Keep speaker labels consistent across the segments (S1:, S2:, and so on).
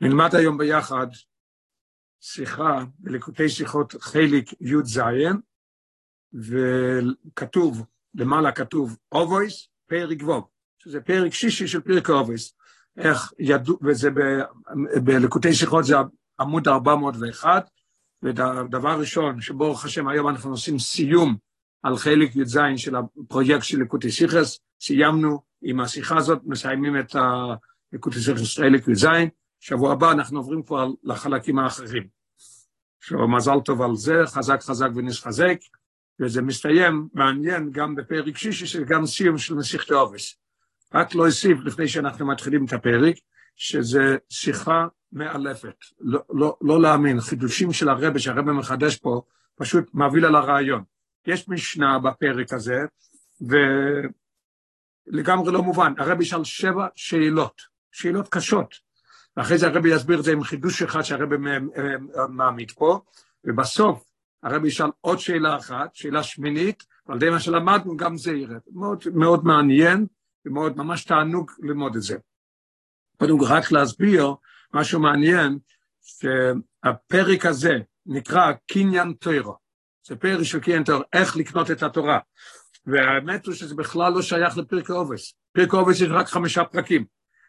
S1: נלמד היום ביחד שיחה בליקוטי שיחות חלק י"ז, וכתוב, למעלה כתוב אבות, פרק ו', שזה פרק שישי של פרקי אבות. איך ידעו, וזה ב, בליקוטי שיחות זה עמוד 401, ודבר ראשון, שברוך השם היום אנחנו עושים סיום על חלק י"ז של הפרויקט של ליקוטי שיחות, סיימנו עם השיחה הזאת, מסיימים את ליקוטי שיחס חלק י"ז, שבוע הבא אנחנו עוברים כבר לחלקים האחרים. מזל טוב על זה, חזק חזק ונשחזק, וזה מסתיים, מעניין, גם בפרק שישי, שגם סיום של מסיכת עובס. רק לא אוסיף, לפני שאנחנו מתחילים את הפרק, שזה שיחה מאלפת, לא, לא, לא להאמין, חידושים של הרבה שהרבה מחדש פה, פשוט מביא על הרעיון. יש משנה בפרק הזה, ולגמרי לא מובן, הרבי שאל שבע שאלות, שאלות קשות, ואחרי זה הרבי יסביר את זה עם חידוש אחד שהרבי מעמיד פה, ובסוף הרבי ישאל עוד שאלה אחת, שאלה שמינית, ועל די מה שלמדנו גם זה ירד. מאוד, מאוד מעניין, ומאוד ממש תענוג ללמוד את זה. קודם כל רק להסביר משהו מעניין, שהפרק הזה נקרא קניין טוירו. זה פרק של קניין טוירו, איך לקנות את התורה. והאמת הוא שזה בכלל לא שייך לפרק אובס. פרק אובס יש רק חמישה פרקים.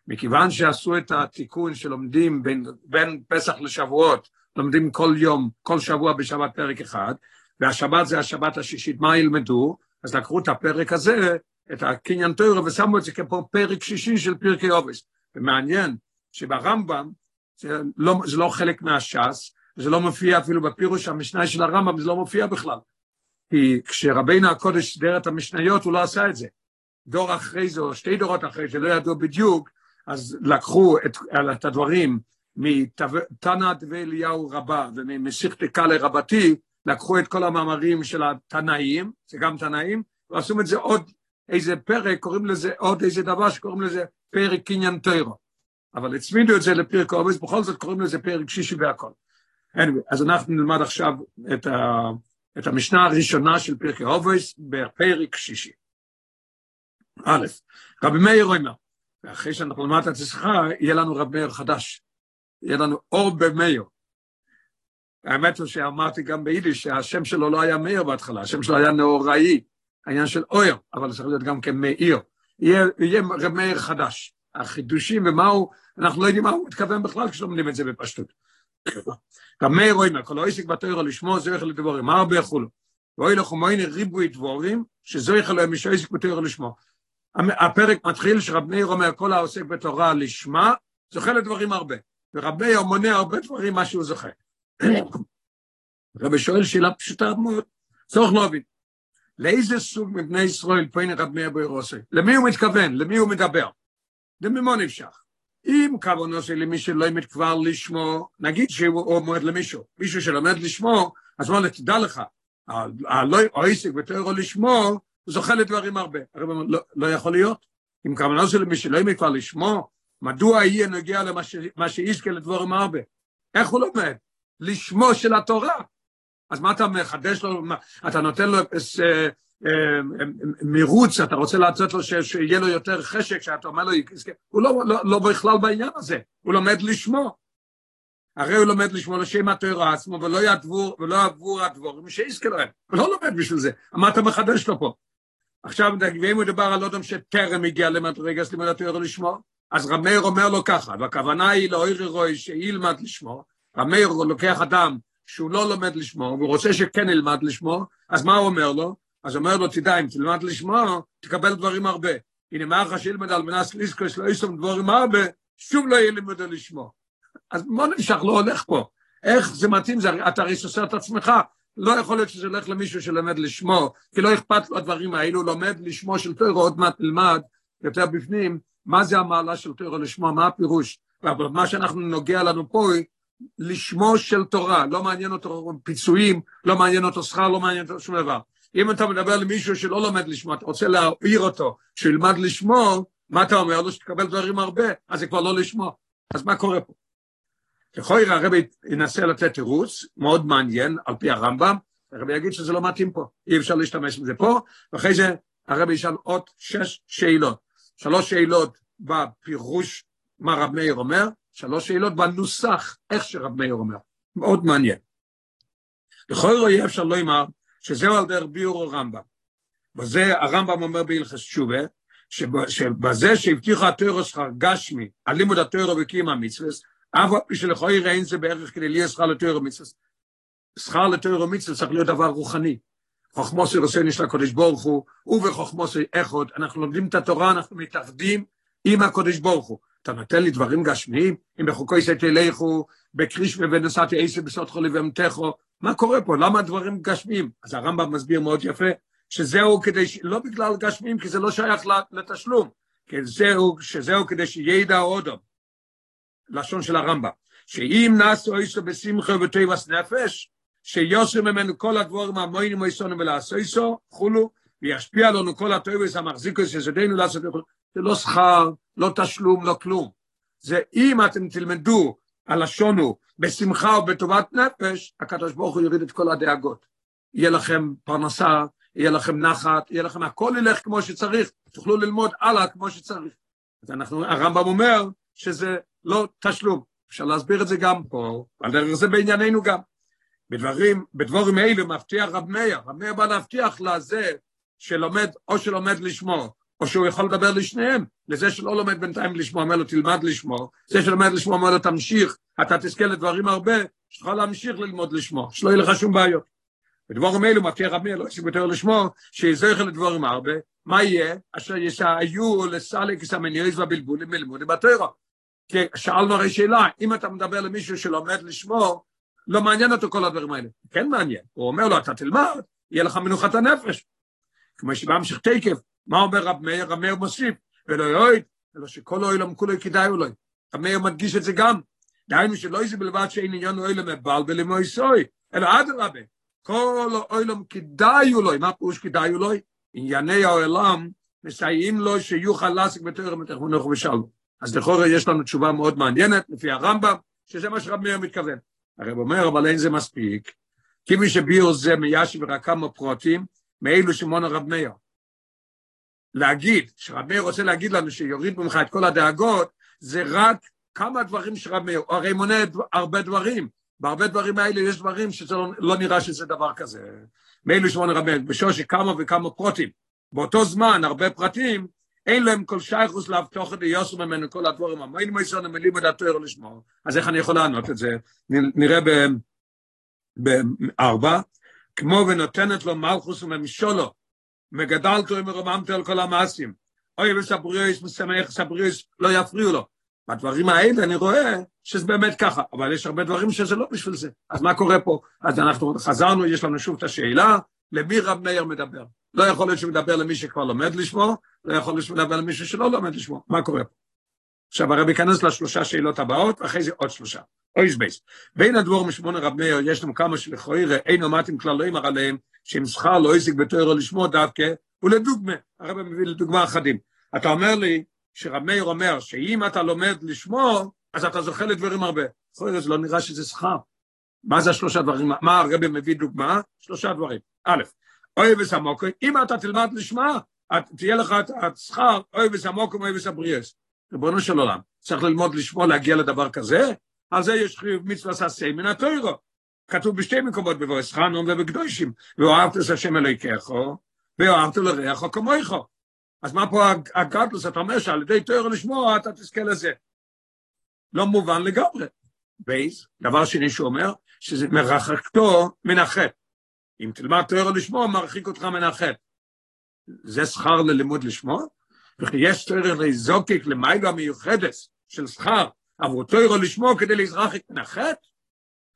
S1: מכיוון שעשו את התיקון שלומדים בין, בין פסח לשבועות, לומדים כל יום, כל שבוע בשבת פרק אחד, והשבת זה השבת השישית, מה ילמדו? אז לקחו את הפרק הזה, את הקניין תוירו, ושמו את זה כפה פרק שישי של פרקי אובס. ומעניין שברמב"ם, זה לא, זה לא חלק מהש"ס, זה לא מופיע אפילו בפירוש המשנה של הרמב"ם, זה לא מופיע בכלל. כי כשרבינו הקודש סידר את המשניות, הוא לא עשה את זה. דור אחרי זה, או שתי דורות אחרי זה, לא ידעו בדיוק, אז לקחו את, את הדברים מתנא דבי אליהו רבה וממסיכת קאלה רבתי, לקחו את כל המאמרים של התנאים, זה גם תנאים, ועשו את זה עוד איזה פרק, קוראים לזה עוד איזה דבר שקוראים לזה פרק קניין טוירו. אבל הצמידו את זה לפרק אובס, בכל זאת קוראים לזה פרק שישי והכל. anyway, אז אנחנו נלמד עכשיו את, ה, את המשנה הראשונה של פרק אובס בפרק שישי. א', רבי מאיר אומר, ואחרי שאנחנו נלמד את השיחה, יהיה לנו רב מאיר חדש. יהיה לנו אור במאיר. האמת הוא שאמרתי גם ביידיש שהשם שלו לא היה מאיר בהתחלה, השם שלו היה נאוראי, העניין של אויר, אבל צריך להיות גם כמאיר. יהיה, יהיה רב מאיר חדש. החידושים ומה הוא, אנחנו לא יודעים מה הוא מתכוון בכלל כשלומדים את זה בפשטות. רב מאיר אומר, כל העסק בתוירו לשמוע זויך לדבורים, מה הרבה יכולו? ואוי לכו מויני ריבוי דבורים, שזויך אלוהים מי שעסק בתוירו לשמוע. הפרק מתחיל שרב מאיר אומר כל העוסק בתורה לשמה, זוכה לדברים הרבה. ורב מאיר מונה הרבה דברים מה שהוא זוכה. רבי שואל שאלה פשוטה מאוד, צורך להבין. לאיזה סוג מבני ישראל פיינה רב מאיר באירוסי? למי הוא מתכוון? למי הוא מדבר? למי נמשך? אם כוונו של למי שלומד כבר לשמו, נגיד שהוא עומד למישהו, מישהו שלומד לשמו, אז מה, תדע לך, העסק בתוירו לשמו, הוא זוכה לדברים הרבה. הרב אומר, לא, לא יכול להיות. אם כוונה של מי שלא ימי כבר לשמו, מדוע יהיה נוגע למה שיזכה לדברים הרבה? איך הוא לומד? לשמו של התורה. אז מה אתה מחדש לו, מה, אתה נותן לו אה, אה, אה, מירוץ, אתה רוצה לעשות לו שיהיה לו יותר חשק, שאתה אומר לו, הוא לא, לא, לא בכלל בעניין הזה, הוא לומד לשמו. הרי הוא לומד לשמו לשם התורה עצמו, ולא יעבור, ולא עבור הדבורים שיזכה להם. הוא לא לומד בשביל זה. מה אתה מחדש לו פה? עכשיו, ואם מדובר על אדם שטרם הגיע למדרגס לימוד התורה לשמו, אז רב אומר לו ככה, והכוונה היא לאוירי רוי שילמד לשמו, רב לוקח אדם שהוא לא לומד לשמו, והוא רוצה שכן ילמד לשמו, אז מה הוא אומר לו? אז הוא אומר לו, תדע, אם תלמד לשמו, תקבל דברים הרבה. הנה מה אחר שילמד על מנס ליסקוס לא יסום דברים הרבה, שוב לא יהיה לימוד לשמו. אז מה נמשך, לא הולך פה. איך זה מתאים, זה, אתה הרי סוסר את עצמך, לא יכול להיות שזה הולך למישהו שלומד לשמו, כי לא אכפת לו הדברים האלו, לומד לשמו של טוירו, עוד מעט נלמד יותר בפנים, מה זה המעלה של טוירו לשמו, מה הפירוש. אבל מה שאנחנו נוגע לנו פה לשמו של תורה, לא מעניין אותו פיצויים, לא מעניין אותו שכר, לא מעניין אותו שום דבר. אם אתה מדבר למישהו שלא לומד לשמו, אתה רוצה להעיר אותו, שילמד לשמו, מה אתה אומר לו? שתקבל דברים הרבה, אז זה כבר לא לשמו. אז מה קורה פה? לכאורה הרבי ינסה לתת תירוץ מאוד מעניין על פי הרמב"ם, הרבי יגיד שזה לא מתאים פה, אי אפשר להשתמש בזה פה, ואחרי זה הרבי ישאל עוד שש שאלות, שלוש שאלות בפירוש מה רב מאיר אומר, שלוש שאלות בנוסח, איך שרב מאיר אומר. מאוד מעניין. לכל רואי אפשר לא אמר שזהו על דרך ביור הרמב"ם. וזה הרמב"ם אומר בהלכס תשובה, שבזה שהבטיחו התוירו שכר גשמי, על לימוד התוירו וקיום המצווה, אף על פי שלכוי אין זה בערך כדי להיות שכר לתוירו מצווה. שכר לתוירו מצווה צריך להיות דבר רוחני. רוסני של הקודש ברוך הוא, ובחוכמוסי איכות, אנחנו לומדים את התורה, אנחנו מתאחדים עם הקודש ברוך הוא. אתה נותן לי דברים גשמיים, אם בחוקו יסי תלכו, בקרישמי ונסעתי עשר בסוד חולי ואמתכו, מה קורה פה? למה הדברים גשמיים? אז הרמב"ם מסביר מאוד יפה, שזהו כדי, לא בגלל גשמיים, כי זה לא שייך לתשלום, כי זהו, שזהו כדי שידע אודו, לשון של הרמב"ם, שאם נעשו איסו בשמחה ובטבעס נפש, שיוסר ממנו כל הדבורים המוינים איסונו ולעשו חולו, וישפיע לנו כל הטבעס המחזיקו שזדנו לעשות, זה לא שכר, לא תשלום, לא כלום. זה אם אתם תלמדו הלשון הוא בשמחה ובטובת נפש, הקדוש ברוך הוא יוריד את כל הדאגות. יהיה לכם פרנסה, יהיה לכם נחת, יהיה לכם, הכל ילך כמו שצריך, תוכלו ללמוד הלאה כמו שצריך. אז אנחנו, הרמב"ם אומר שזה לא תשלום. אפשר להסביר את זה גם פה, על דרך זה בענייננו גם. בדברים, בדבורים אלו מבטיח רב מאיר, רב מאיר בא להבטיח לזה שלומד, או שלומד לשמור, או שהוא יכול לדבר לשניהם, לזה שלא לומד בינתיים לשמוע, אומר לו תלמד לשמוע, זה שלומד לשמוע אומר לו תמשיך, אתה תזכה לדברים הרבה, שתוכל להמשיך ללמוד לשמוע, שלא יהיה לך שום בעיות. ודבורים אלו מבטיח רבי לא יש יותר לשמוע, שיזכר לדבורים הרבה, מה יהיה? אשר ישעיו לסלק סמניוס והבלבולים מלימודים בתורה. שאלנו הרי שאלה, אם אתה מדבר למישהו שלומד לשמוע, לא מעניין אותו כל הדברים האלה. כן מעניין. הוא אומר לו, אתה תלמד, יהיה לך מנוחת הנפש. כמו שבהמשך תקף, מה אומר רב מאיר? רב מאיר מוסיף, ולא יועד, אלא שכל אוילם כולו כדאי אולי. רב מאיר מדגיש את זה גם. דהיינו שלא איזה בלבד שאין עניין אוילם מבלבל עם אויסוי, אלא אדרבה, כל אוילם כדאי אולי, מה פירוש כדאי אולי? ענייני העולם מסייעים לו שיוכל להשיג בתוירם את החונוך ושלום. אז לכאורה יש לנו תשובה מאוד מעניינת, לפי הרמב"ם, שזה מה שרב מאיר מתכוון. הרב אומר, אבל אין זה מספיק, כי מי שביור זה מיישב רק כמה פרוטים, מאלו שמעון הרב מאיר. להגיד, שרב מאיר רוצה להגיד לנו שיוריד ממך את כל הדאגות, זה רק כמה דברים שרב מאיר, הוא הרי מונה הרבה דברים, בהרבה דברים האלה יש דברים שזה לא, לא נראה שזה דבר כזה. מאלו שמונה רב מאיר, בשושי כמה וכמה פרוטים. באותו זמן, הרבה פרטים, אין להם כל שייכוס להבטוח את יוסר ממנו כל הדבורים, המיינים מייסון המילים את התואר לשמור. אז איך אני יכול לענות את זה? נראה בארבע, כמו ונותנת לו מלכוס וממשולו, מגדלתו ומרוממתו על כל המעשים. אוי וסבריוס משמח סבריוס לא יפריעו לו. בדברים האלה אני רואה שזה באמת ככה, אבל יש הרבה דברים שזה לא בשביל זה. אז מה קורה פה? אז אנחנו חזרנו, יש לנו שוב את השאלה, למי רב מאיר מדבר? לא יכול להיות שהוא מדבר למי שכבר לומד לשמוע, לא יכול להיות שהוא מדבר למישהו שלא לומד לשמוע. מה קורה פה? עכשיו הרב ייכנס לשלושה שאלות הבאות, ואחרי זה עוד שלושה. אויס בייס. בין הדבור משמונה רב מאיר, יש לנו כמה שלכאורה אין עומדים כלל לא יאמר עליהם, שאם שכר לא ישיג בתוארו לשמוע דווקא, ולדוגמה, הרב מביא לדוגמה אחדים. אתה אומר לי, שרב מאיר אומר, שאם אתה לומד לשמוע, אז אתה זוכה לדברים הרבה. אחרי זה לא נראה שזה שכר. מה זה השלושה דברים? מה הרב מביא דוגמה? שלושה דברים. א', אוי וסמוקו, אם אתה תלמד לשמוע, תהיה לך את שכר, אוי וסמוקו, אוי וסבריאס. ריבונו של עולם, צריך ללמוד לשמוע, להגיע לדבר כזה? על זה יש חיוב מצווה ססי מן התוירו. כתוב בשתי מקומות בבויס חנון ובקדושים, ואוהבת את השם אלוהיכך, ואוהבת לריח כמוך. אז מה פה הגדלוס, אתה אומר שעל ידי תוירו לשמוע אתה תזכה לזה. לא מובן לגמרי. בייס, דבר שני שהוא אומר, שזה מרחקתו מן החטא. אם תלמד תוירו לשמוע, מרחיק אותך מן החטא. זה שכר ללימוד לשמוע? וכי יש צורך לזוקק למיילה מיוחדת של שכר עבור תוירו לשמוע כדי להזרחק מן החטא?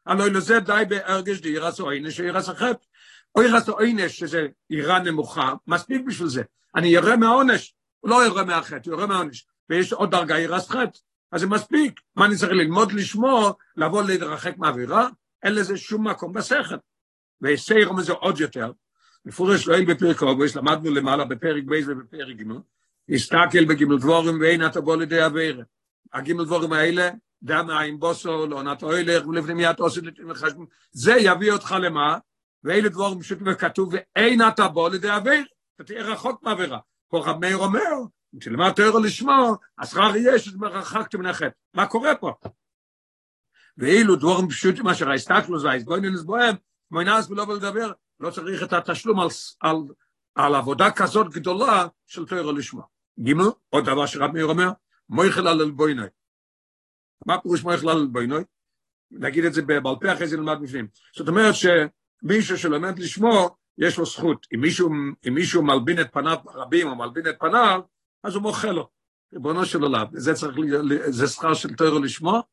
S1: הלוא לזה די בהרגש דירס או עינש או ירס החטא. או ירס או עינש שזה יראה נמוכה, מספיק בשביל זה. אני ירא מהעונש, הוא לא ירא מהחטא, הוא ירא מהעונש. ויש עוד דרגה ירס חטא, אז זה מספיק. מה אני צריך ללמוד לשמוע, לבוא להתרחק מהאווירה? אין לזה שום מקום בשכל. ויסייר מזה עוד יותר. מפורש לא אין בפרק אוגוס, למדנו למעלה בפרק בייס ובפרק גימל, הסתכל בגימל דבורים ואין אתה בוא לידי אווירה. הגימל דבורים האלה, דם העין בוסו, נתו הילך, ולפני מיד עושה לחשבון. זה יביא אותך למה? ואלה דבורים פשוט כתוב, ואין אתה בוא לידי אוויר. אתה תהיה רחוק מהעבירה. פה רב מאיר אומר, תלמד תוירו לשמו, השכר יהיה שרחקתם מן החטא. מה קורה פה? ואילו דבורים פשוטים אשר ההסתכלוס וההסגוינינס בוהם, מוינס ולא לדבר, לא צריך את התשלום על, על, על עבודה כזאת גדולה של תוירו לשמו. גימל, עוד דבר שרב מאיר אומר, מויכל על אלבוינוי. מה פירוש מויכל על אלבוינוי? נגיד את זה בעל פה אחרי זה נלמד בפנים. זאת אומרת שמישהו שלומד לשמו, יש לו זכות. אם מישהו, אם מישהו מלבין את פניו רבים או מלבין את פניו, אז הוא מוכל לו. ריבונו של עולם, זה צריך להיות, זה שכר של תוירו לשמו.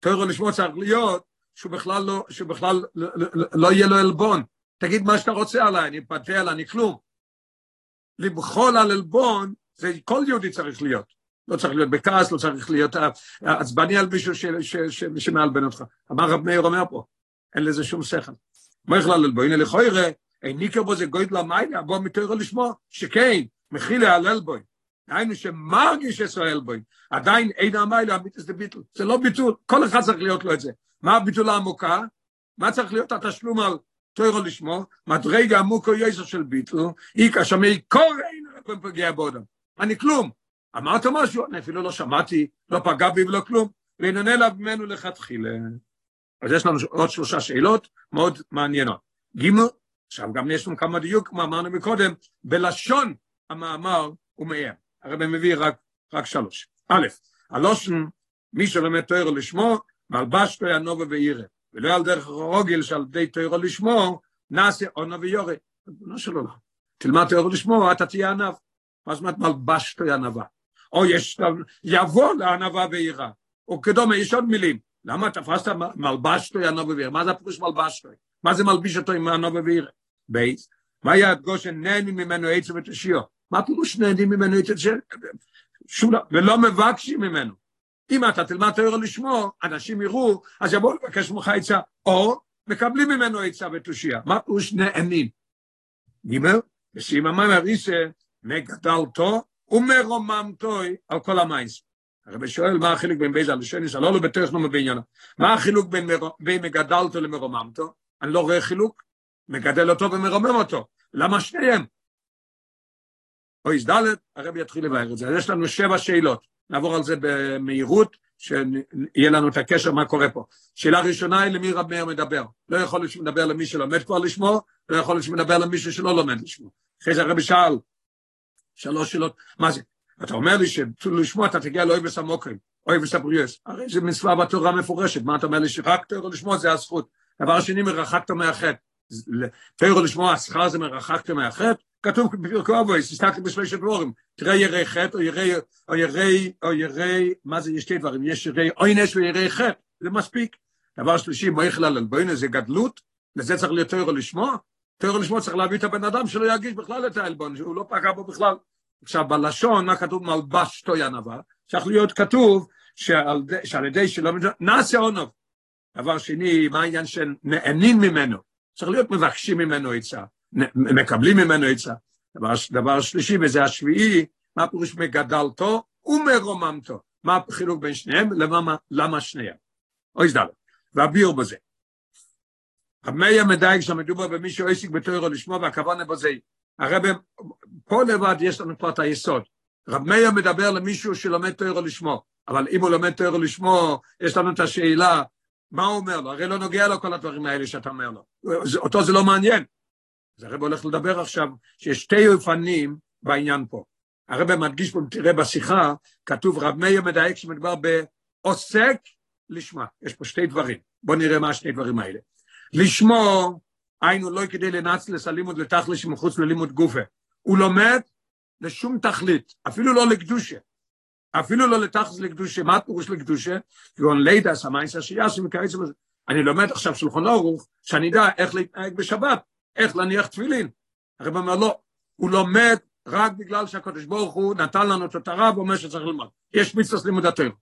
S1: תוירו לשמו צריך להיות שהוא בכלל לא, שהוא בכלל לא, לא, לא יהיה לו עלבון. תגיד מה שאתה רוצה עליי, אני פתל, אני כלום. למחול על עלבון, זה כל יהודי צריך להיות. לא צריך להיות בכעס, לא צריך להיות עצבני על מישהו שמעלבן אותך. אמר רב מאיר אומר פה, אין לזה שום שכל. מה יכלל על בוינה לכוירה, אין ניקר בו זה גויד למיילה, בוא מתוירו לשמו, שכן, מכיל להלל בוי. היינו שמרגיש ישראל בוי, עדיין אין המיילה, הביטוס זה ביטול. זה לא ביטול, כל אחד צריך להיות לו את זה. מה הביטול העמוקה? מה צריך להיות התשלום על תוירו לשמו? מדרגה עמוקו יסר של ביטול, איקה שמי אין פגיע באודם. אני כלום. אמרת משהו? אני אפילו לא שמעתי, לא פגע בי ולא כלום, ועננה אליו ממנו לכתחילה. אז יש לנו עוד שלושה שאלות מאוד מעניינות. ג' עכשיו גם יש לנו כמה דיוק, כמו אמרנו מקודם, בלשון המאמר הוא מאיים. הרב מביא רק, רק שלוש. א', הלושן, מי שלומד תוירו לשמו, מלבש תוי הנובה ועירה, ולא על דרך הרוגל שעל ידי תוירו לשמו, נעשה עונה ויורה. ריבונו של עולם. תלמד תוירו לשמו, אתה תהיה ענב. מה זאת אומרת מלבש תוי ענבה? או יש, יבוא לענבה ועירה. או כדומה, יש עוד מילים. למה תפסת מלבש תוי ענבה ועירה? מה זה הפירוש מלבש תוי? מה זה מלביש אותו עם ענבה ועירה? בייס, מה היה גושן נהנים ממנו עצם ותשיו? מה פירוש נהנים ממנו עצם ותשיו? ולא מבקשים ממנו. אם אתה תלמד תואר לשמו, אנשים יראו, אז יבואו לבקש ממך עצה, או מקבלים ממנו עצה ותושייה. מה פירוש נהנים? גימל, ושים המים הריסה, מגדלתו ומרוממתוי על כל המייס. הרב שואל מה החילוק בין בייזה לשניס, לא לא בטכנו בעניינו. מה החילוק בין, מר... בין מגדלתו למרוממתו? אני לא רואה חילוק. מגדל אותו ומרומם אותו. למה שניהם? או איזדלת, הרב יתחיל לבאר את זה. אז יש לנו שבע שאלות. נעבור על זה במהירות, שיהיה לנו את הקשר מה קורה פה. שאלה ראשונה היא למי רב מאיר מדבר. לא יכול להיות שמדבר למי שלומד כבר לשמו, לא יכול להיות שמדבר למישהו שלא לומד לשמו. אחרי זה הרבי שאל, שלוש שאלות, מה זה? אתה אומר לי שלשמו אתה תגיע לאויבס המוקרים, אויבס הבריאס, הרי זה מצווה בתורה מפורשת, מה אתה אומר לי שרק תורה לשמו זה הזכות. דבר שני, מרחקת מהחטא. תוירו לשמוע, השכר זה מרחקת מהחטא, כתוב בפרקו אבויס, הסתכלתי בשלושת דבורים, תראה ירי חטא או ירי, או ירי, או ירי, מה זה, יש שתי דברים, יש ירי עוינש וירי חטא, זה מספיק. דבר שלישי, מויכל על אלבוינה זה גדלות, לזה צריך להיות תוירו לשמוע, תוירו לשמוע צריך להביא את הבן אדם שלא ירגיש בכלל את העלבון, שהוא לא פגע בו בכלל. עכשיו בלשון, מה כתוב מלבש תוי ענווה, צריך להיות כתוב שעל, שעל ידי שלא נעשה עונוב. דבר שני, מה העניין שנהנים ממנו? צריך להיות מבקשים ממנו עצה, מקבלים ממנו עצה. דבר, דבר שלישי, וזה השביעי, מה פירוש מגדלתו ומרוממתו? מה החילוק בין שניהם? למה, למה שניהם? אוי זדל, והביאו בזה. המאיה מדייק שמדובר במי שעסק בתוירו לשמו, והכוונה בזה, הרב, פה לבד יש לנו כבר את היסוד. רב מאיר מדבר למישהו שלומד תוירו לשמו, אבל אם הוא לומד תוירו לשמו, יש לנו את השאלה, מה הוא אומר לו? הרי לא נוגע לו כל הדברים האלה שאתה אומר לו. אותו זה לא מעניין. אז הרב הולך לדבר עכשיו שיש שתי אופנים בעניין פה. הרב מדגיש פה, תראה בשיחה, כתוב רב מאיר מדייק שמדבר בעוסק לשמה. יש פה שתי דברים. בואו נראה מה השני דברים האלה. לשמו, היינו לא כדי לנצלס הלימוד לתכלס שמחוץ ללימוד גופה. הוא לומד לשום תכלית, אפילו לא לקדושה. אפילו לא לתכלס לקדושה, מה פירוש לקדושה? כגון לידע, סמייסה, שיאסים וכאלה. אני לומד עכשיו שולחון אורוך, שאני אדע איך להתנהג בשבת, איך להניח תפילין. הרב אומר לא, הוא לומד רק בגלל שהקדוש ברוך הוא נתן לנו את התורה ואומר שצריך ללמוד. יש מצווה לימוד התוירו.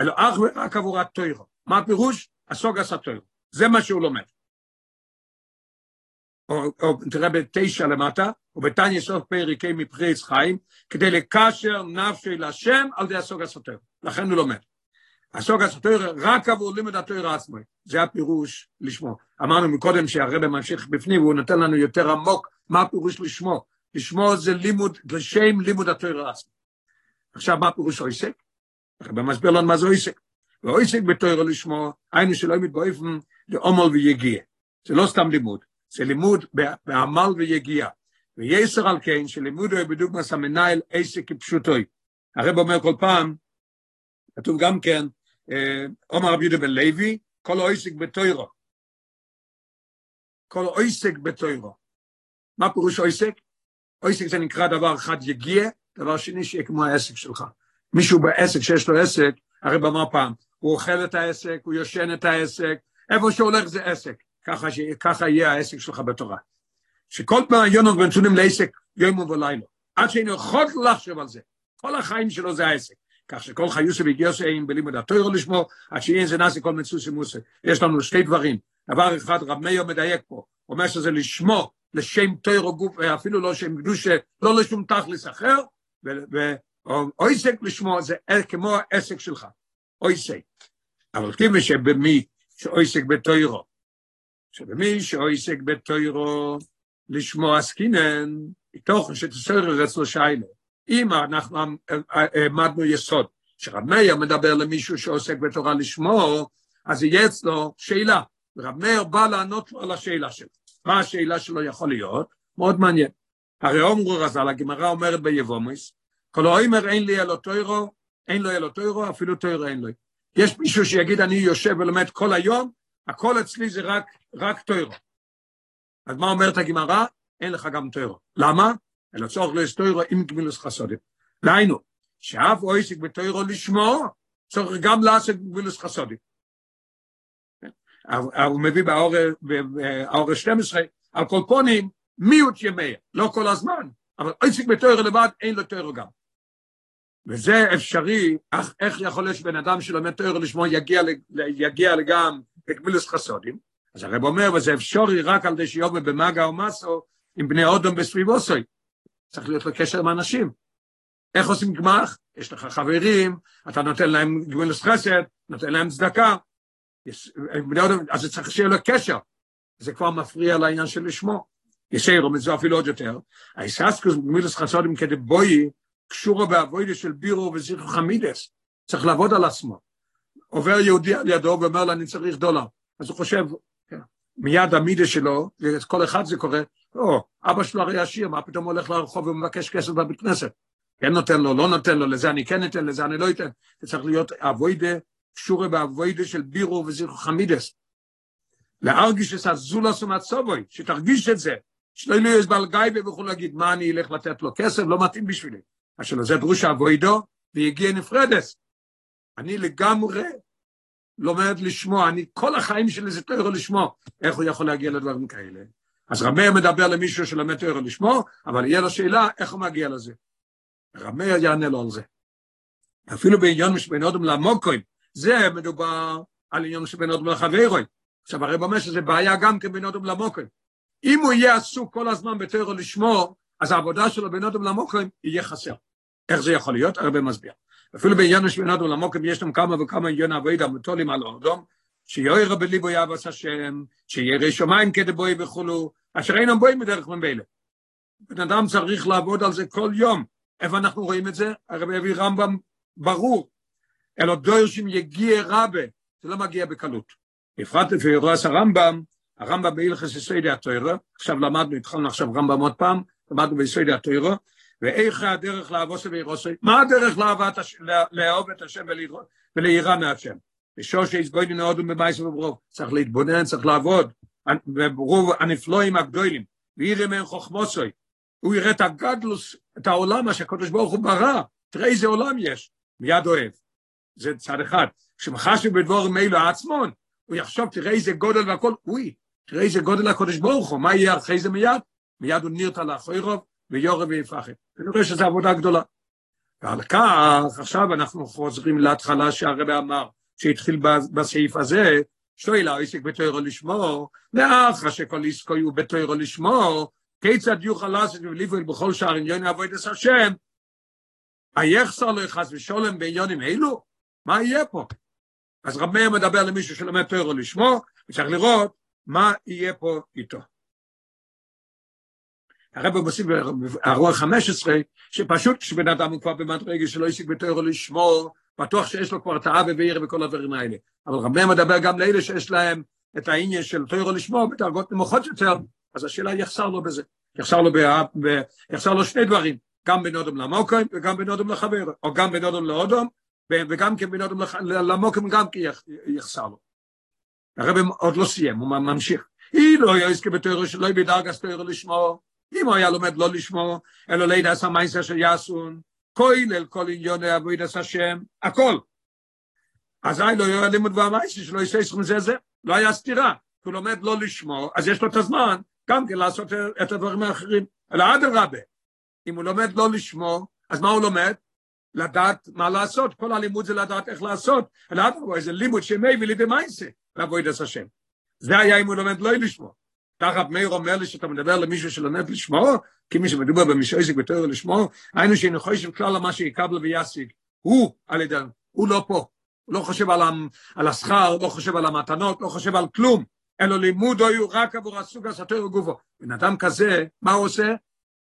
S1: אלא אך ורק עבור התוירו. מה הפירוש? הסוג עשה תוירו. זה מה שהוא לומד. או, או תראה בתשע למטה, ובתניא סוף פריקי מפרי עץ חיים, כדי לקשר נפשי לשם על ידי הסוג הסותר. לכן הוא לומד. הסוג הסותר רק עבור לימוד התואר עצמו. זה הפירוש לשמו. אמרנו מקודם שהרבא ממשיך בפנים והוא נותן לנו יותר עמוק מה הפירוש לשמו. לשמו זה לימוד, לשם לימוד התואר עצמו. עכשיו מה פירוש עוסק? הרב מסביר לנו מה זה עוסק. ועוסק בתוירו לשמו, היינו שלא מתבואפן לעומל ויגיע. זה לא סתם לימוד, זה לימוד בעמל ויגיע. ויסר על כן, שלימוד הוא בדוגמא המנהל עסק כפשוטוי. הרב אומר כל פעם, כתוב גם כן, עומר רבי יהודה בן לוי, כל עוסק בתוירו. כל עוסק בתוירו. מה פירוש עוסק? עוסק זה נקרא דבר אחד יגיע, דבר שני שיהיה כמו העסק שלך. מישהו בעסק שיש לו עסק, הרי אמר פעם, הוא אוכל את העסק, הוא יושן את העסק, איפה שהולך זה עסק, ככה, ש... ככה יהיה העסק שלך בתורה. שכל פעם יונו ונתונים לעסק יום ולילה, עד שאין יכול לחשוב על זה, כל החיים שלו זה העסק. כך שכל חיוסי וגיוסי אין בלימוד התוירו לשמו, עד שאין זה נעשה כל מצוסי מוסי. יש לנו שתי דברים. דבר אחד, רב מאיר מדייק פה, אומר שזה לשמו, לשם תוירו גוף, אפילו לא שם קדושה, לא לשום תכלס אחר, ואויסק לשמו זה כמו העסק שלך, אויסק. אבל כיוון שבמי שאויסק בתוירו, שבמי שאויסק בתוירו לשמו עסקינן, מתוך שתסויר אצלו שיילה. אם אנחנו העמדנו יסוד, שרב מאיר מדבר למישהו שעוסק בתורה לשמו, אז יהיה אצלו שאלה. רב מאיר בא לענות לו על השאלה שלו. מה השאלה שלו יכול להיות? מאוד מעניין. הרי אומרו רז"ל, הגמרא אומרת ביבומס, כל האומר אין לי אלו תוירו, אין לו אלו תוירו, אפילו תוירו אין לו. יש מישהו שיגיד אני יושב ולומד כל היום, הכל אצלי זה רק, רק תוירו. אז מה אומרת הגמרא? אין לך גם תוירו. למה? אלא צורך לא יש תוירו עם גמילוס חסודים. דהיינו, שאף אויסק בתוירו לשמו, צורך גם לעשות גמילוס חסודים. הוא מביא באור 12, על כל פונים, מיעוט ימי, לא כל הזמן, אבל עסק בתוירו לבד, אין לו תוירו גם. וזה אפשרי, איך, איך יכול להיות שבן אדם שלומד תוירו לשמו יגיע, יגיע גם לגמילוס חסודים? אז הרב אומר, וזה אפשרי רק על ידי שיובל במגע או מסו עם בני אודום בסביבוסוי. צריך להיות לו קשר עם אנשים. איך עושים גמח? יש לך חברים, אתה נותן להם גמילוס חסד, נותן להם צדקה. אז זה צריך שיהיה לו קשר. זה כבר מפריע לעניין של לשמו. ישיירו מזה אפילו עוד יותר. היססקוס גמילוס חסודים כדי בואי, קשורו באבוידה של בירו וזיכו חמידס. צריך לעבוד על עצמו. עובר יהודי על ידו ואומר לו, אני צריך דולר. אז הוא חושב, מיד המידה שלו, כל אחד זה קורה, או, אבא שלו הרי עשיר, מה פתאום הולך לרחוב ומבקש כסף בבית כנסת? כן נותן לו, לא נותן לו, לזה אני כן אתן, לזה אני לא אתן. זה צריך להיות אבוידה, קשורה באבוידה של בירו וזיכו חמידס. להרגיש את הזולס ומצובוי, שתרגיש את זה, שלא יהיה בעל גייבה ויכול להגיד, מה אני אלך לתת לו כסף, לא מתאים בשבילי. אשר זה דרוש אבוידו, ויגיע נפרדס. אני לגמרי לומד לשמוע, אני כל החיים שלי זה תוירו לשמוע, איך הוא יכול להגיע לדברים כאלה? אז רמר מדבר למישהו שלומד תוירו לשמוע, אבל יהיה לו שאלה איך הוא מגיע לזה. רמר יענה לו על זה. אפילו בעניין שבין אודם למוקוים, זה מדובר על עניין שבין אודם לחברוי. עכשיו הרב אומר שזה בעיה גם כן בין אודם למוקוים. אם הוא יהיה עסוק כל הזמן בתוירו לשמוע, אז העבודה שלו בין אודם למוקוים יהיה חסר. איך זה יכול להיות? הרב מסביר. אפילו בעניין שבינת עולמוקם יש שם כמה וכמה עניין אבוידה מטולים על אורדום, שיוער בליבו יאבס השם, שירא שמיים כדבוי וכולו, אשר אינם בואים בדרך ממילא. בן אדם צריך לעבוד על זה כל יום. איפה אנחנו רואים את זה? הרב הביא רמב"ם ברור. אלו דורשים יגיע רבה, זה לא מגיע בקלות. בפרט לפי רואה הרמב"ם, הרמב"ם בהלכס יסודי התוירו, עכשיו למדנו, התחלנו עכשיו רמב"ם עוד פעם, למדנו ביסודי התוירו, ואיך הדרך לעבוד ואירוסי? מה הדרך לאהוב את השם וליראה מהשם? ושוש יסבוידין הודו במייס וברוב. צריך להתבונן, צריך לעבוד. וברוב הנפלואים הגדולים. ויראה מהם חוכמוסוי. הוא יראה את הגדלוס, את העולם, מה שהקדוש ברוך הוא ברא. תראה איזה עולם יש. מיד אוהב. זה צד אחד. כשמחשב בדבורים אלו עצמון, הוא יחשוב, תראה איזה גודל והכל, אוי, תראה איזה גודל הקדוש ברוך הוא, מה יהיה אחרי זה מיד? מיד הוא נרתע לאחוי רוב, ויורה ויפחד. אני רואה שזו עבודה גדולה. ועל כך, עכשיו אנחנו חוזרים להתחלה שהרבא אמר, שהתחיל בסעיף הזה, שואל העסק בתוירו לשמו, ואחר שכל עסקו הוא בתוירו לשמו, כיצד יוכל לעשות וליבוי בכל שער עניון עבוד את השם, היחסר לו חס ושולם בעניונים אלו? מה יהיה פה? אז רב מאיר מדבר למישהו שלומד תוירו לשמו, וצריך לראות מה יהיה פה איתו. הרב מוסיף בארוע 15, שפשוט כשבן אדם הוא כבר במדרגה שלא השיג בתורו לשמור, בטוח שיש לו כבר את האווה ועיר וכל הדברים האלה. אבל מאיר מדבר גם לאלה שיש להם את העניין של תורו לשמור בדרגות נמוכות יותר, אז השאלה יחסר לו בזה. יחסר לו, ב, ב, יחסר לו שני דברים, גם בין אודם למוקרים וגם בין אודם לחבר, או גם בין אודם לאודום, וגם כן בין אודם למוקרים גם כי יחסר לו. הרב עוד לא סיים, הוא ממשיך. היא לא יעסקה בתורו שלא בדרגת תורו לשמור, אם הוא היה לומד לא לשמור, אלא לידע עשה מייסר של יאסון, כולל כל עניוני עבודת השם, הכל. אזי לא יהיה לימוד והמייסר שלא יעשה סכום זה זה, לא היה סתירה. הוא לומד לא לשמור, אז יש לו את הזמן גם כן לעשות את הדברים האחרים. אלא אדרבה, אם הוא לומד לא לשמור, אז מה הוא לומד? לדעת מה לעשות, כל הלימוד זה לדעת איך לעשות, אלא אדרבה, זה לימוד שמביא לידי מייסר לעבודת השם. זה היה אם הוא לומד לא לשמור. תחת מאיר אומר לי שאתה מדבר למישהו שלומד לשמור, כי מי שמדובר במישהו עסק בתור לשמור, היינו שאינו חושב כלל על מה שיקבל וישיג. הוא על ידי, הוא לא פה. הוא לא חושב על, על השכר, לא חושב על המתנות, לא חושב על כלום. אלא לימוד היו רק עבור הסוג הסתר וגופו. בן אדם כזה, מה הוא עושה?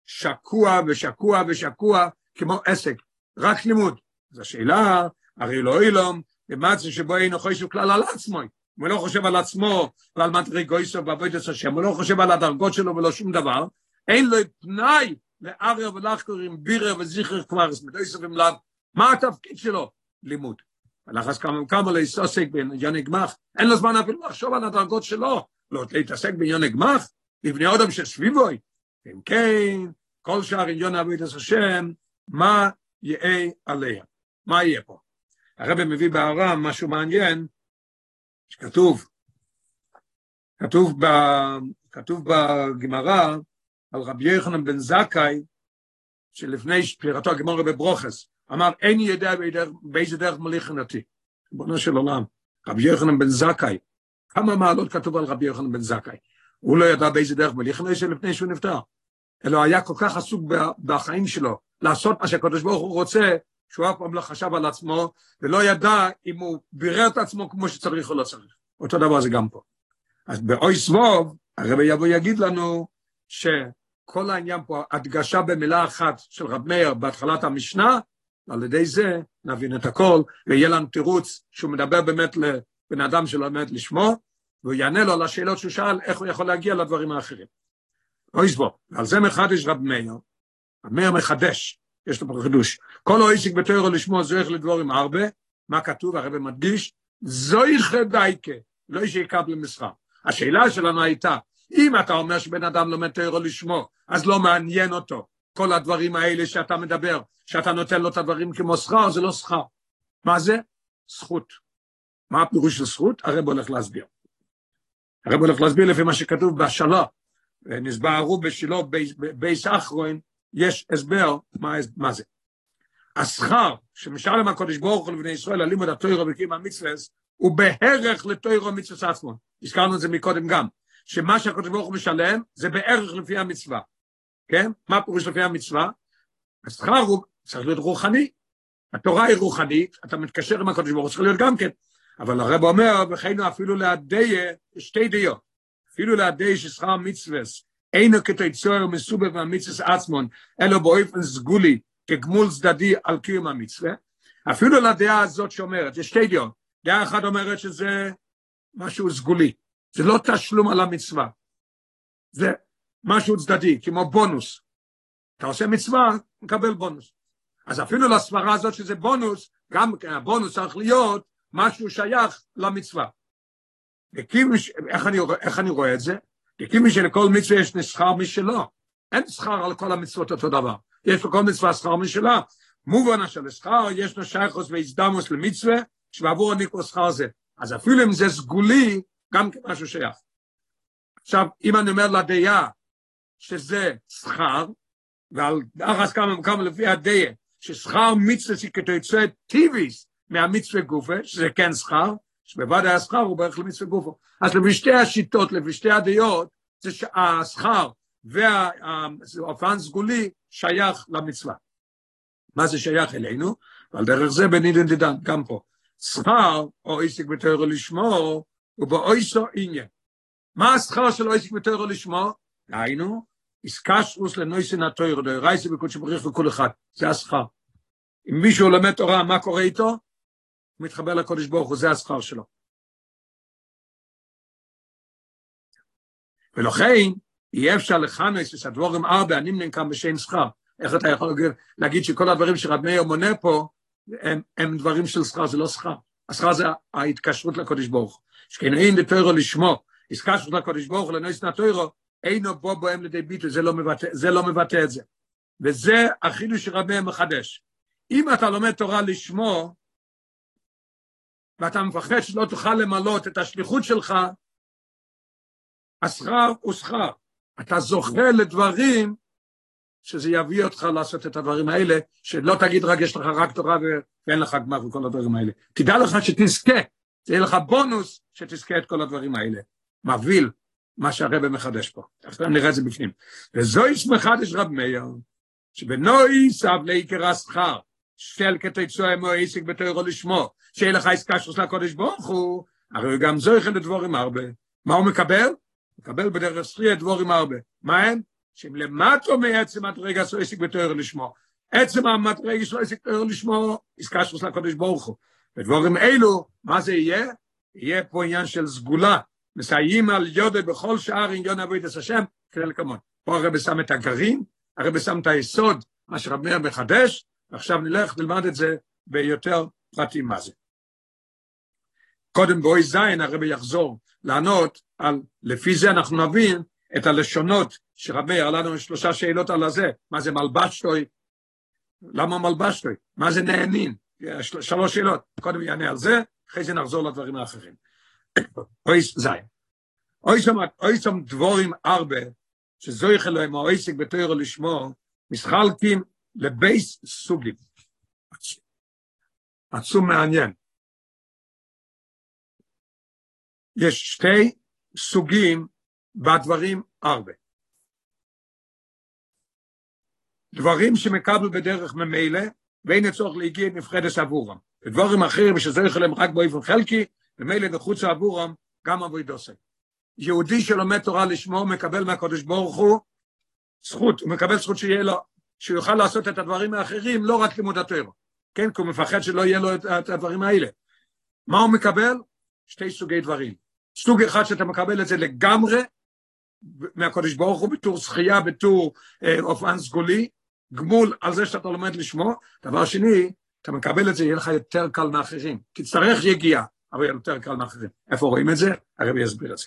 S1: שקוע ושקוע ושקוע כמו עסק. רק לימוד. אז השאלה, הרי לא אילום, במצב שבו אינו חושב כלל על עצמו. הוא לא חושב על עצמו ועל מדרגויסו ועבודת השם, הוא לא חושב על הדרגות שלו ולא שום דבר, אין לו תנאי לאריה ולחקור עם בירר וזיכר כבר, מדויסו ומלאב, מה התפקיד שלו? לימוד. ולחס כמה וכמה לעסוק בעניין גמח, אין לו זמן אפילו לחשוב על הדרגות שלו, לא להתעסק בעניין גמח, לבני אודם שסביבוי. אם כן, כל שאר עניין עבודת השם, מה יהיה עליה? מה יהיה פה? הרב מביא בארם משהו מעניין, שכתוב, כתוב, ב, כתוב בגמרא על רבי יוחנן בן זכאי, שלפני פטירתו הגמרא בברוכס, אמר, אין יודע באיזה דרך מוליך אותי. ריבונו של עולם, רבי יוחנן בן זכאי, כמה מעלות כתוב על רבי יוחנן בן זכאי? הוא לא ידע באיזה דרך מוליך אותי לפני שהוא נפטר. אלא היה כל כך עסוק בחיים שלו, לעשות מה שהקדוש ברוך הוא רוצה, שהוא אף פעם לא חשב על עצמו, ולא ידע אם הוא בירר את עצמו כמו שצריך או לא צריך. אותו דבר זה גם פה. אז באוי סבוב, הרבי יבוא יגיד לנו שכל העניין פה, הדגשה במילה אחת של רב מאיר בהתחלת המשנה, על ידי זה נבין את הכל, ויהיה לנו תירוץ שהוא מדבר באמת לבן אדם שלומד לשמו, והוא יענה לו על השאלות שהוא שאל, איך הוא יכול להגיע לדברים האחרים. אוי סבוב, ועל זה מחדש רב מאיר, רב מאיר מחדש, יש לו פה חידוש. כל אויסיק בתוירו לשמוע זויך לדבורים הרבה, מה כתוב? הרב מדגיש, זויך דייקה, לא שיקב למסחר. השאלה שלנו הייתה, אם אתה אומר שבן אדם לומד תוירו לשמו, אז לא מעניין אותו. כל הדברים האלה שאתה מדבר, שאתה נותן לו את הדברים כמו שכר, זה לא שכר. מה זה? זכות. מה הפירוש של זכות? הרב הולך להסביר. הרב הולך להסביר לפי מה שכתוב בשלו, נסברו בשילו בייס אחרון, יש הסבר מה, מה זה. השכר שמשלם הקודש ברוך הוא לבני ישראל על לימוד התוירו וקיום המצווה הוא בערך לתוירו המצווה עצמו. הזכרנו את זה מקודם גם, שמה שהקודש ברוך הוא משלם זה בערך לפי המצווה. כן? מה פירוש לפי המצווה? השכר הוא צריך להיות רוחני. התורה היא רוחנית, אתה מתקשר עם הקודש ברוך הוא, צריך להיות גם כן. אבל הרב אומר, וכן אפילו להדיה, שתי דיות. אפילו להדיה ששכר מצווה אינו כתיצור מסובב מהמצווה עצמון, אלא באופן סגולי, כגמול צדדי על קיום המצווה, אפילו לדעה הזאת שאומרת, יש שתי דעות, דעה אחת אומרת שזה משהו סגולי, זה לא תשלום על המצווה, זה משהו צדדי, כמו בונוס. אתה עושה מצווה, מקבל בונוס. אז אפילו לסברה הזאת שזה בונוס, גם הבונוס צריך להיות משהו שייך למצווה. איך אני, איך אני רואה את זה? כי שלכל מצווה יש שכר משלו. אין שכר על כל המצוות אותו דבר. יש לכל מצווה שכר משלה. מובן של שכר, יש לו שייכוס והזדמוס למצווה, שבעבור הניקו שכר זה. אז אפילו אם זה סגולי, גם כמשהו שייך. עכשיו, אם אני אומר לדעה שזה שכר, ועל אחס כמה וכמה לפי הדעה, ששכר מצווה כתוצאה טיביס מהמצווה גופה, שזה כן שכר, שבוודאי השכר הוא בערך למצווה גופו. אז לפי שתי השיטות, לפי שתי הדעות, זה שהשכר והאופן סגולי שייך למצווה. מה זה שייך אלינו? ועל דרך זה בנידן דידן, גם פה. שכר או עסק בתורו לשמו הוא באויסו עניין. מה השכר של עסק בתורו לשמו? היינו, איסקשרוס לנויסן התויר, דאורייסה בקודש בריך וכל אחד, זה השכר. אם מישהו לומד תורה, מה קורה איתו? הוא מתחבר לקודש ברוך הוא, זה השכר שלו. ולכן, יהיה אפשר לכנס את הדבורים ארבע, הנמנם כאן בשם שכר. איך אתה יכול להגיד שכל הדברים שרב מאיר מונה פה, הם, הם דברים של שכר, זה לא שכר. השכר זה ההתקשרות לקודש ברוך שכן דתוירו לשמו, התקשרות לקודש ברוך הוא לנויס נתוירו, אינו בו בוהם לידי ביטוי, זה לא זה לא מבטא את זה. וזה החידוש שרב מאיר מחדש. אם אתה לומד תורה לשמו, ואתה מפחד שלא תוכל למלות את השליחות שלך, השכר הוא שכר. אתה זוכה לדברים שזה יביא אותך לעשות את הדברים האלה, שלא תגיד רק יש לך רק תורה ואין לך גמר וכל הדברים האלה. תדע לך שתזכה, זה יהיה לך בונוס שתזכה את כל הדברים האלה. מבהיל מה שהרבא מחדש פה. עכשיו נראה את זה בפנים. וזוהי מחדש רב מאיר, שבנוי סב לעיקר השכר, של כתצוע אמו עסק בתוירו לשמו, שיהיה לך עסקה של הקודש ברוך הוא, הרי גם זוהי חלק דבורים הרבה. מה הוא מקבל? מקבל בדרך שחייה דבורים הרבה. מה הם? שהם למטו מעצם המדרגה של עסק בתואר לשמו. עצם המדרגה של עסק בתואר לשמו, עסקה של הקודש ברוך הוא. ודבורים אלו, מה זה יהיה? יהיה פה עניין של סגולה. מסייעים על יודע בכל שער עניון עבודת השם, כדי לקמות. פה הרב שם את הגרעין, הרב שם את היסוד, מה שרב מאיר מחדש, ועכשיו נלך ללמד את זה ביותר פרטים מה זה. קודם בואי זין הרב יחזור לענות על, לפי זה אנחנו נבין את הלשונות שרבי היה לנו שלושה שאלות על הזה, מה זה מלבשטוי, למה מלבשטוי, מה זה נהנין, שלוש שאלות, קודם יענה על זה, אחרי זה נחזור לדברים האחרים. אוי זין, אוי שם דבורים ארבע, שזויך אלוהים או עסק בתוירו לשמו, מסחלקים לבייס סוגים. עצום מעניין. יש שתי סוגים בדברים הרבה. דברים שמקבל בדרך ממילא, ואין הצורך להגיע נפחדת עבורם. ודברים אחרים שזה יכול להם רק באופן חלקי, ממילא נחוץ עבורם גם אבוי דוסק. יהודי שלומד תורה לשמו מקבל מהקדוש ברוך הוא זכות, הוא מקבל זכות שיהיה לו, שהוא יוכל לעשות את הדברים האחרים, לא רק לימוד התורה. כן, כי הוא מפחד שלא יהיה לו את הדברים האלה. מה הוא מקבל? שתי סוגי דברים. סוג אחד שאתה מקבל את זה לגמרי, מהקודש ברוך הוא בתור זכייה, בתור אה, אופן סגולי, גמול על זה שאתה לומד לשמו. דבר שני, אתה מקבל את זה, יהיה לך יותר קל מאחרים. תצטרך יגיעה, אבל יהיה יותר קל מאחרים. איפה רואים את זה? הרבי יסביר את זה.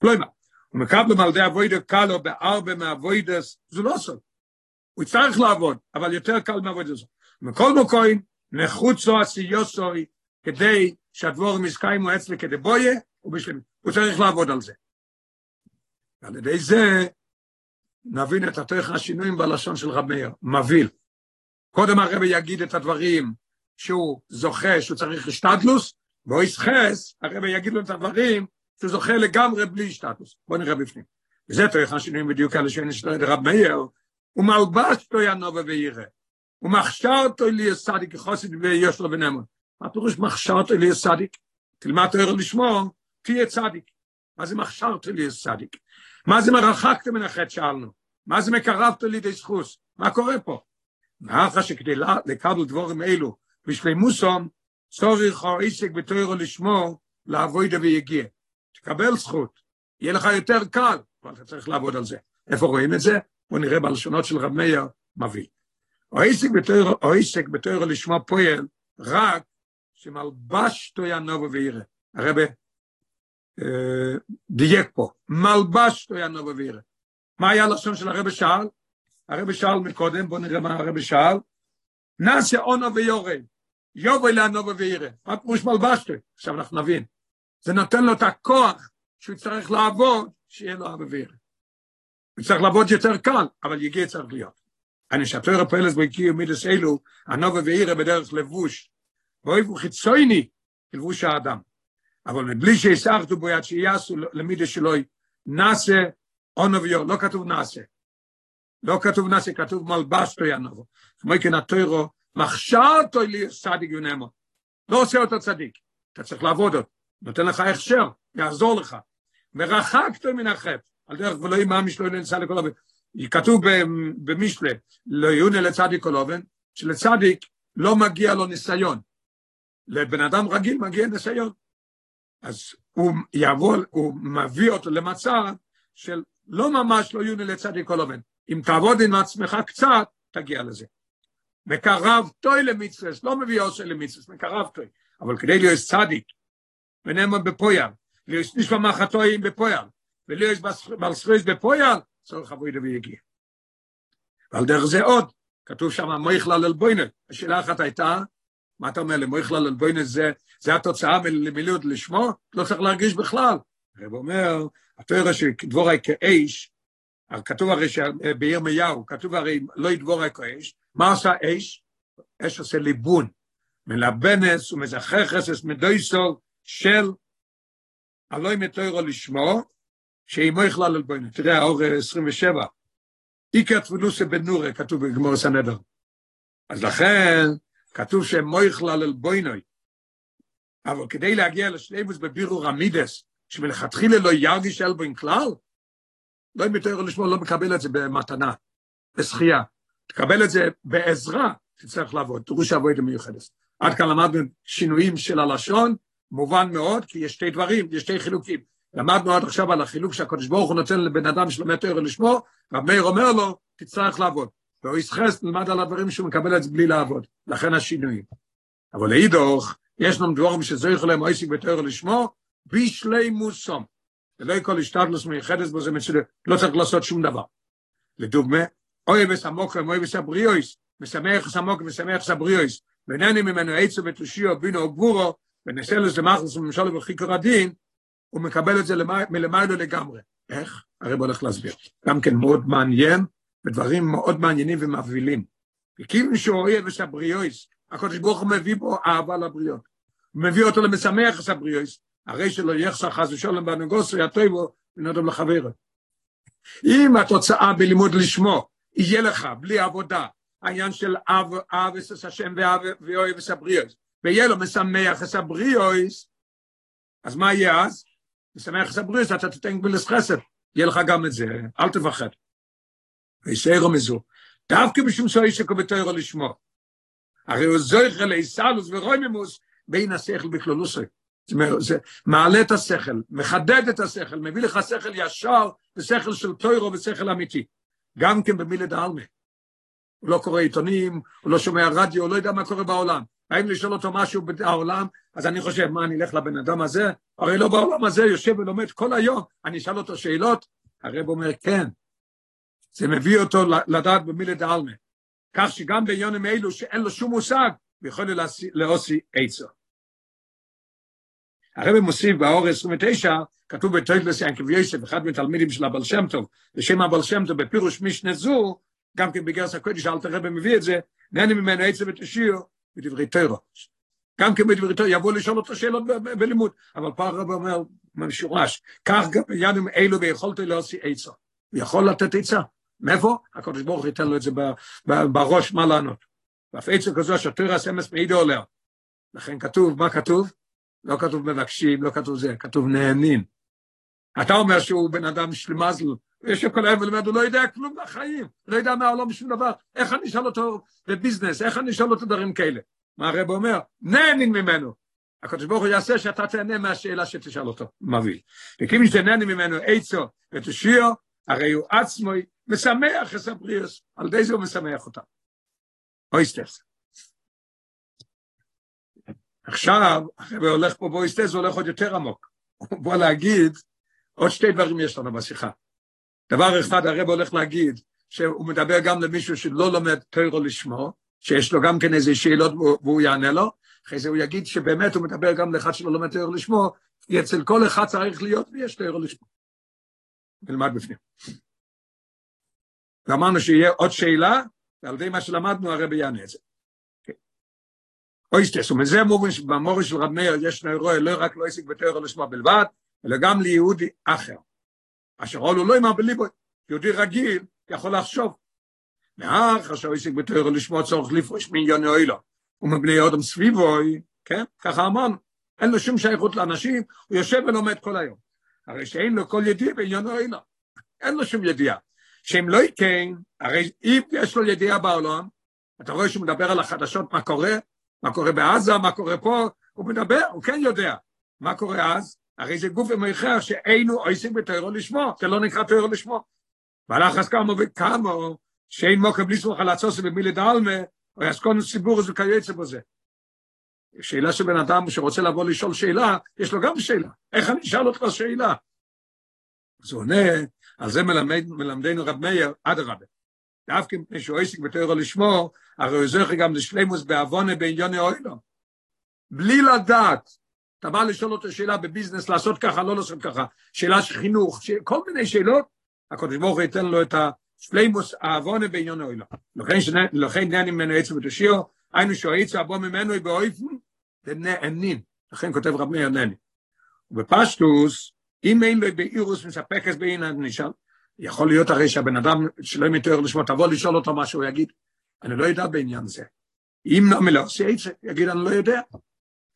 S1: כלומר, הוא מקבל על ידי אבוידו קלו בארבע מהאבוידס, זה לא סוד. הוא יצטרך לעבוד, אבל יותר קל מהאבוידס. מכל מקום, נחוצו עשיוסוי, כדי שהדבורים יסקיימו אצלי כדבויה, הוא צריך לעבוד על זה. ועל ידי זה נבין את התוך השינויים בלשון של רב מאיר, מבהיל. קודם הרבי יגיד את הדברים שהוא זוכה, שהוא צריך השתדלוס, והוא יסחס, הרבי יגיד לו את הדברים שהוא זוכה לגמרי בלי השתדלוס. בואו נראה בפנים. וזה תוך השינויים בדיוק על השני של רב מאיר, הוא מלבש לו ינובה וירא, הוא מכשרתו לי יסדיק חוסד ויש לו ונמון. מה פירוש מכשרתו לי יסדיק? תלמד תואר לשמור, תהיה צדיק. מה זה מכשרתו לי יסדיק? מה זה מרחקת מן החטא שאלנו? מה זה מקרבת לידי זכוס? מה קורה פה? מאחר שכדי לקבל דבורים אלו בשלימוסום, צורך או עסק בתוירו לשמו לעבוד ויגיע. תקבל זכות, יהיה לך יותר קל, אבל אתה צריך לעבוד על זה. איפה רואים את זה? בואו נראה בלשונות של רב מאיר מביא. או עסק בתוירו לשמו פועל רק שמלבש תויה נובו וירא. הרבה דייק פה, מלבש תויה נובו וירא. מה היה לשון של הרבה שאל? הרבה שאל מקודם, בואו נראה מה הרבה שאל. נעשה אונו ויורד, יובוי לאנובו וירא. מה פירוש מלבשתו? עכשיו אנחנו נבין. זה נותן לו את הכוח שהוא יצטרך לעבוד, שיהיה לו אבא וירא. הוא צריך לעבוד יותר קל, אבל יגיע צריך להיות. אני שתור הפועלס בו הקיעו מידס אלו, הנובה ואירה בדרך לבוש, ואויבו חיצויני, לבוש האדם. אבל מבלי שיסערתו בו יד שיעשו למידס שלוי, נעשה אונו ויור, לא כתוב נעשה. לא כתוב נעשה, כתוב מלבשתו ינובו. כמו כן התוירו, מכשירתו לי צדיק ונאמו. לא עושה אותו צדיק, אתה צריך לעבוד אותו. נותן לך הכשר, יעזור לך. ורחקתו מן החטא, על דרך ולא אימא משלו ננסה לכל הבית. כתוב במשלה, לא יונה לצדיק כל אובן, שלצדיק לא מגיע לו ניסיון. לבן אדם רגיל מגיע ניסיון. אז הוא יעבור, הוא מביא אותו למצב של לא ממש לא יונה לצדיק כל אובן. אם תעבוד עם עצמך קצת, תגיע לזה. מקרב טוי למצווס, לא מביא עושה למצווס, מקרב טוי. אבל כדי להיות צדיק, ונאמר בפויאל, להיות נשמע מחתויים בפויאל, ולהיות זכויות בפויאל, צורך אבוי דבי יגיע. ועל דרך זה עוד, כתוב שם מויכלל אל בוינה. השאלה אחת הייתה, מה אתה אומר, למויכלל אל בוינה זה, זה התוצאה למילאות לשמו? לא צריך להרגיש בכלל. הרב אומר, התואר שדבורי כאש, כתוב הרי בירמיהו, כתוב הרי לא ידבורי כאש, מה עושה אש? אש עושה ליבון, מלבנס ומזכחס את מדויסו של הלוי מתוירו לשמו, שאימו יכלל על בוינו. תראה, האור 27, איקר תפילוסה בנורה, כתוב בגמור סנדר. אז לכן, כתוב שאימו יכלל על בוינוי. אבל כדי להגיע לשלימוס בבירור המידס, שמלכתחילה לא ירגיש אל בוין כלל, לא אם יותר לשמוע, לא מקבל את זה במתנה, בזכייה. תקבל את זה בעזרה, תצטרך לעבוד, דרוש עבודה מיוחדת. עד כאן למדנו שינויים של הלשון, מובן מאוד, כי יש שתי דברים, יש שתי חילוקים. למדנו עד עכשיו על החילוק שהקדוש ברוך הוא נותן לבן אדם שלומד תואר לשמו, רב מאיר אומר לו, תצטרך לעבוד. והוא יסחס, נלמד על הדברים שהוא מקבל את זה בלי לעבוד. לכן השינויים. אבל לאידוך, יש לנו דבורים שזויכו להם אויסיק בתואר לשמו, בשלי מוסום. ולא כל השתדלוס מיוחדת בו זה מצוין, לא צריך לעשות שום דבר. לדוגמה, אוי וסמוקם, אוי וסבריאויס, משמח סמוקם, משמח סבריאויס, ונהנה ממנו עצו ותושיו, בינו או גבורו, ונסלס למחלס וממשל ובחיקר הדין, הוא מקבל את זה מלמעלה לגמרי. איך? הרב הולך להסביר. גם כן מאוד מעניין, ודברים מאוד מעניינים ומבהילים. וכאילו את הבריאויס, הקדוש ברוך הוא מביא בו אהבה לבריות. הוא מביא אותו למשמח את הבריאויס, הרי שלא יחסר חס ושלום בנגוסו, יטויבו ונודם לחברו. אם התוצאה בלימוד לשמו יהיה לך בלי עבודה, העניין של אב, אב אס השם ואוהב את הבריאויס, ויהיה לו משמח את הבריאויס, אז מה יהיה אז? משמח את הבריאויס, אתה תתן גבילס חסד, יהיה לך גם את זה, אל תפחד. וישארו מזו, דווקא משום שאישקו בתוירו לשמו. הרי הוא זויכל לאיסלוס ורוימימוס בין השכל בכלולוסי. זאת אומרת, זה מעלה את השכל, מחדד את השכל, מביא לך שכל ישר ושכל של טוירו ושכל אמיתי. גם כן במילי דעלמה. הוא לא קורא עיתונים, הוא לא שומע רדיו, הוא לא יודע מה קורה בעולם. האם לשאול אותו משהו בעולם, אז אני חושב, מה, אני אלך לבן אדם הזה? הרי לא בעולם הזה, יושב ולומד כל היום, אני אשאל אותו שאלות? הרב אומר, כן. זה מביא אותו לדעת במילי דעלמה. כך שגם ביונים אלו שאין לו שום מושג, הוא יכול להוציא עצו. הרב מוסיף באור 29, כתוב בתוידלס ינקב יוסף, אחד מתלמידים של הבעל שם טוב, בשם הבעל שם טוב בפירוש משנה זו, גם כן בגרס הקודש, אל תראה מביא את זה, נהנה ממנו עצב ותשיר בדברי טרו. גם כן בדברי טרו, יבוא לשאול אותו שאלות בלימוד, אבל פה הרב אומר משורש, כך גם ימים אלו ויכולת להוציא עצה. הוא יכול לתת עצה. מאיפה? הקדוש ברוך ייתן לו את זה בראש מה לענות. ואף עצה כזו שהתורה סמס מעידו עליה. לכן כתוב, מה כתוב? לא כתוב מבקשים, לא כתוב זה, כתוב נהנים. אתה אומר שהוא בן אדם שלמזל, יש כל היום ולמד, הוא לא יודע כלום בחיים, לא יודע מהעולם בשום דבר, איך אני אשאל אותו בביזנס, איך אני אשאל אותו דברים כאלה? מה הרב אומר? נהנים ממנו. הקדוש ברוך הוא יעשה שאתה תהנה מהשאלה שתשאל אותו, מביא. וכיוון שתהנה ממנו עצו ותושיעו, הרי הוא עצמו משמח את הבריאוס, על ידי זה הוא משמח אותם. אויסטרס. עכשיו, הרב הולך פה באויסטרס, הוא הולך עוד יותר עמוק. הוא בא להגיד, עוד שתי דברים יש לנו בשיחה. דבר אחד, הרב הולך להגיד, שהוא מדבר גם למישהו שלא לומד טרו לשמו, שיש לו גם כן איזה שאלות והוא יענה לו, אחרי זה הוא יגיד שבאמת הוא מדבר גם לאחד שלא לומד טרו לשמו, כי אצל כל אחד צריך להיות ויש טרו לשמו. נלמד בפנים. ואמרנו שיהיה עוד שאלה, ועל ידי מה שלמדנו הרב יענה את זה. אויסטס, ומזה מובן שבמורי של רב מאיר יש נאירוע לא רק לא עסק בטרו לשמו בלבד, אלא גם ליהודי אחר. אשר עולו לא אמר בליבו, יהודי רגיל יכול לחשוב. מאח אשר עסק בתואר לשמוע צורך לפרוש מעניין אוילו, ומבני אודם סביבו, כן? ככה אמרנו. אין לו שום שייכות לאנשים, הוא יושב ולומד כל היום. הרי שאין לו כל ידיעה בעניין אוילו. אין לו שום ידיעה. שאם לא יקן, הרי אם יש לו ידיעה בעולם, אתה רואה שהוא מדבר על החדשות, מה קורה, מה קורה בעזה, מה קורה פה, הוא מדבר, הוא כן יודע. מה קורה אז? הרי זה גוף ומאחר שאינו עושים בתוירו לשמו, זה לא נקרא תוירו לשמו. והלך אז כמה וכמה, שאין מוקר בלי סמוך על הצוס במילי דלמה, או יסקון ציבור זה בזה. שאלה של בן אדם שרוצה לבוא לשאול שאלה, יש לו גם שאלה. איך אני אשאל אותך שאלה? אז הוא עונה, על זה מלמד, מלמדנו רב מאיר, אדרבה. דווקא מפני שהוא עסק בתוירו לשמו, הרי הוא זוכר גם לשלימוס בעוונה בעניוני אוילו. בלי לדעת, אתה בא לשאול אותו שאלה בביזנס, לעשות ככה, לא לעשות ככה, שאלה של חינוך, ש... כל מיני שאלות, הקדוש ברוך הוא ייתן לו את השלימוס העוונה בעניוני אוילו. לכן נהני ממנו עצם ותושיעו, היינו שהעצה הבוא ממנו באויפן, ונענים. לכן כותב רב מאיר נהני. ובפשטוס, אם אין לו באירוס מספקס בעין הנשאל, יכול להיות הרי שהבן אדם שלא מתואר לשמו, תבוא לשאול אותו מה שהוא יגיד, אני לא יודע בעניין זה. אם לא עצה, יגיד אני לא יודע.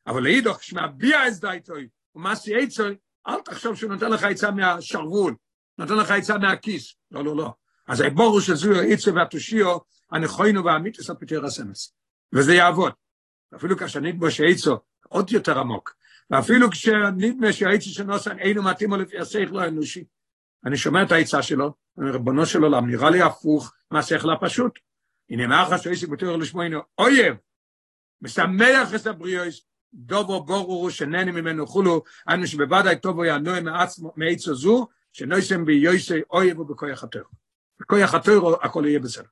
S1: אבל לאידוך, כשמביע את דייטוי, ומה סייצוי, אל תחשוב שהוא נותן לך עצה מהשרוול, נותן לך עצה מהכיס. לא, לא, לא. אז הבור שזו העצה והתושיו, הנכוינו והאמיתוס הפתר הסמס. וזה יעבוד. אפילו כאשר נדמו שעצו עוד יותר עמוק, ואפילו כשנדמה שהעצה שנוסן אינו מתאים לו לפי השכל האנושי, אני שומע את העצה שלו, אני ריבונו של עולם, נראה לי הפוך מהשכל הפשוט. הנה מאחר שעסק בתור לשמו הנה אויב, משמח את הבריאוס, דובו בורו שנני ממנו חולו, אנו שבוודאי טובו יענוע מעצו זו, שנויסם ביוסי אויב ובכוח התור. בכוח התור הכל יהיה בסדר.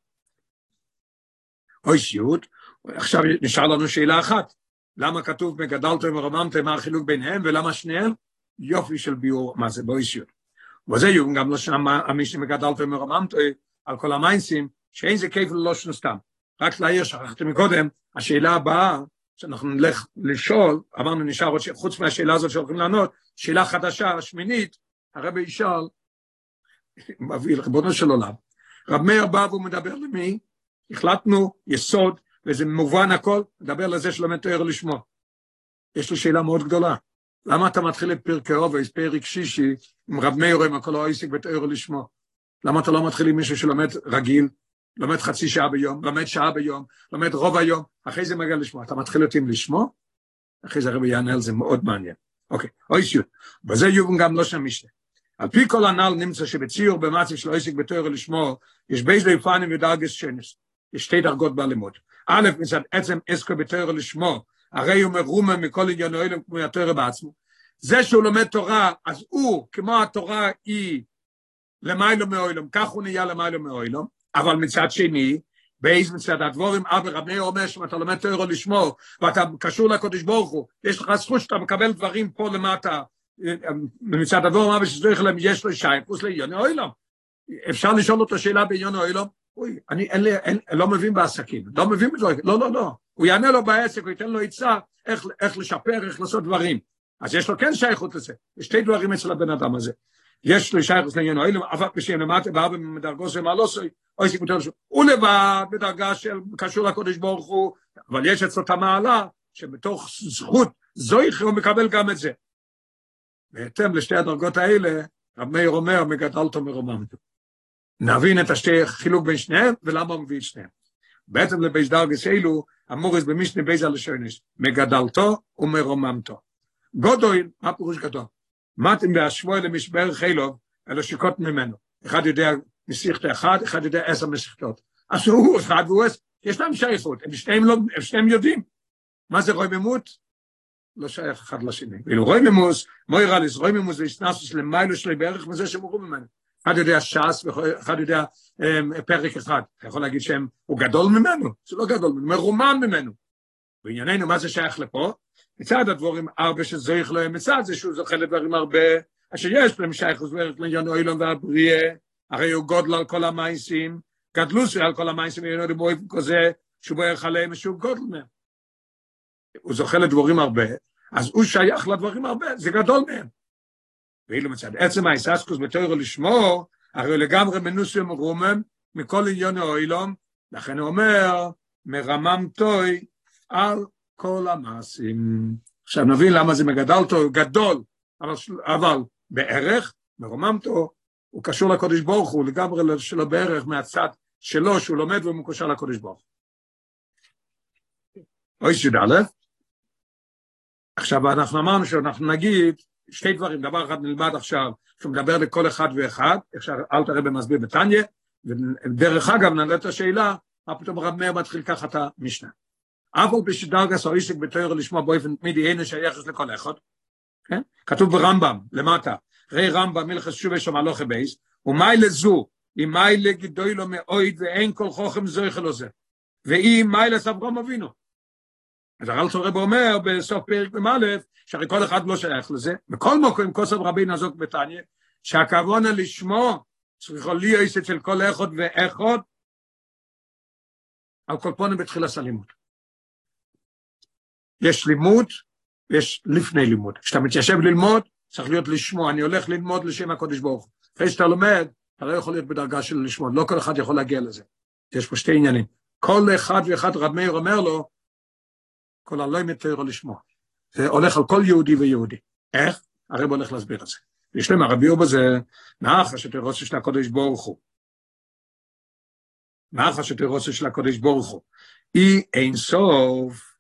S1: אוי שיעוד, עכשיו נשאר לנו שאלה אחת, למה כתוב מגדלתם ורוממתם מה החילוק ביניהם, ולמה שניהם? יופי של ביור, מה זה באוי שיעוד. וזה יום גם לא שם המשנה מגדלתם ורוממתם על כל המיינסים, שאין זה כיף ללא סתם. רק להעיר, שכחתי מקודם, השאלה הבאה, שאנחנו נלך לשאול, אמרנו נשאר עוד, חוץ מהשאלה הזאת שהולכים לענות, שאלה חדשה, שמינית, הרבי ישאל, מביא לכבודו של עולם. רב מאיר בא והוא מדבר למי? החלטנו יסוד, וזה מובן הכל, מדבר לזה שלומד תואר לשמו. יש לו שאלה מאוד גדולה. למה אתה מתחיל את פרקי אובייס, פרק שישי, עם רב מאיר עם הכל העסק בתואר לשמו? למה אתה לא מתחיל עם מישהו שלומד רגיל, לומד חצי שעה ביום, לומד שעה ביום, לומד רוב היום, אחרי זה מגיע לשמוע. אתה מתחיל אותי עם לשמו? אחרי זה הרבי יענה על זה מאוד מעניין. אוקיי, אוי שיוט. וזה יובן גם לא שם משנה. על פי כל הנ"ל נמצא שבציור במצב של עסק בתואר לשמו, יש בייס ליפנים ודרגס שנס. יש שתי דרגות בלימוד. א', מצד עצם עסקו בתואר לשמו, הרי הוא מרומם מכל עניין אוהלם כמו התואר בעצמו. זה שהוא לומד תורה, אז הוא, כמו התורה היא למיילו מאוילום, כך הוא נהיה למיילו מאוילום, אבל מצד שני, באיזה מצד הדבורים, אבא רבי אומר שאם אתה לומד תוירו לשמור, ואתה קשור לקודש ברוך הוא, יש לך זכות שאתה מקבל דברים פה למטה, מצד הדבורים אבא שזה יכולים, יש לו שייכוס לעיון אוילום. אפשר לשאול אותו שאלה בעיון אוילום? אוי, אני אין לי, אין, לא מבין בעסקים, לא מבין בדברים, לא, לא, לא. הוא יענה לו בעסק, הוא ייתן לו עצה איך, איך לשפר, איך לעשות דברים. אז יש לו כן שייכות לזה. יש שתי דברים אצל הבן אדם הזה. יש לו שייכות לעניין אוילום, אבק בשם למטה, ואבא מדרגו של מעלוסוי, אוי סיכום תל הוא לבד בדרגה של קשור לקודש ברוך הוא, אבל יש אצלו את המעלה, שבתוך זכות זויך הוא מקבל גם את זה. בהתאם לשתי הדרגות האלה, רב מאיר אומר, מגדלתו מרוממתו. נבין את השתי חילוק בין שניהם, ולמה הוא מביא את שניהם. בעצם לבייס דרגס אלו, המורס במשנה בייס הלשונש, מגדלתו ומרוממתו. גודוין, מה פירוש גדול? מתים בהשבוע למשבר חילוב, אלו שיקות ממנו. אחד יודע מסיכת אחד, אחד יודע עשר מסיכתות. אז הוא אחד והוא עשר, יש להם שייכות, הם שניהם, לא, הם שניהם יודעים. מה זה רוי ממות? לא שייך אחד לשני. ואילו רוי ממוס, מוירליס, רוי ממוס זה הסנסוס למיילו שלי בערך מזה שמורו ממנו. אחד יודע ש"ס ואחד יודע um, פרק אחד. אתה יכול להגיד שהם, הוא גדול ממנו, זה לא גדול מרומם ממנו. בענייננו, מה זה שייך לפה? מצד הדבורים הרבה שזויך להם, מצד זה שהוא זוכה לדברים הרבה, אשר יש להם שייכוס וערך לעניין אוילון והבריאה, הרי הוא גודל על כל המייסים, גדלו על כל המייסים, ואין עוד באופן כזה, שהוא בערך עליהם ושהוא גודל מהם. הוא זוכה לדבורים הרבה, אז הוא שייך לדברים הרבה, זה גדול מהם. ואילו מצד עצם האיססקוס בתוירו לשמור, הרי לגמרי מנוסי ומרומם מכל עניון האוילום, לכן הוא אומר, מרמם טוי על כל המעשים. עכשיו נבין למה זה מגדל אותו, גדול, אבל, אבל בערך, מרוממתו הוא קשור לקודש ברוך הוא, לגמרי שלו בערך מהצד שלו, שהוא לומד והוא מקושר לקודש ברוך הוא. אוי שי"א, עכשיו אנחנו אמרנו שאנחנו נגיד שתי דברים, דבר אחד נלמד עכשיו, שהוא מדבר לכל אחד ואחד, אפשר, אל תראה במסביר בתניא, ודרך אגב נעלה את השאלה, מה פתאום רב מאיר מתחיל ככה את המשנה. אף על פי שדרגס או עסק בתואר לשמוע באופן תמידי אין שייכס לכל אחד, כן? כתוב ברמב"ם, למטה, ראי רמב"ם מלכס שובי שם הלוכי בייס, ומאי לזו, אם מאי לגדוי לו מאויד ואין כל חוכם זויכל לו זה, ואם מאי לסברום אבינו. אז הרל רב אומר בסוף פרק מ"א, שהרי כל אחד לא שייך לזה, בכל מקום כוסף רבי נזוק בתניא, שהכוונה לשמו צריכו להיות אצל כל אחד ואחד, על כל פונים בתחילת הלימוד. יש לימוד ויש לפני לימוד. כשאתה מתיישב ללמוד, צריך להיות לשמוע, אני הולך ללמוד לשם הקודש ברוך הוא. אחרי שאתה לומד, אתה לא יכול להיות בדרגה של לשמוע, לא כל אחד יכול להגיע לזה. יש פה שתי עניינים. כל אחד ואחד, רב מאיר אומר לו, כל הלא מתאר לשמוע. זה הולך על כל יהודי ויהודי. איך? הרב הולך להסביר את זה. יש להם הרבי הוא בזה, נח שתרוצה של הקודש ברוך הוא. נח שתרוצה של הקודש ברוך הוא. אי אין סוף,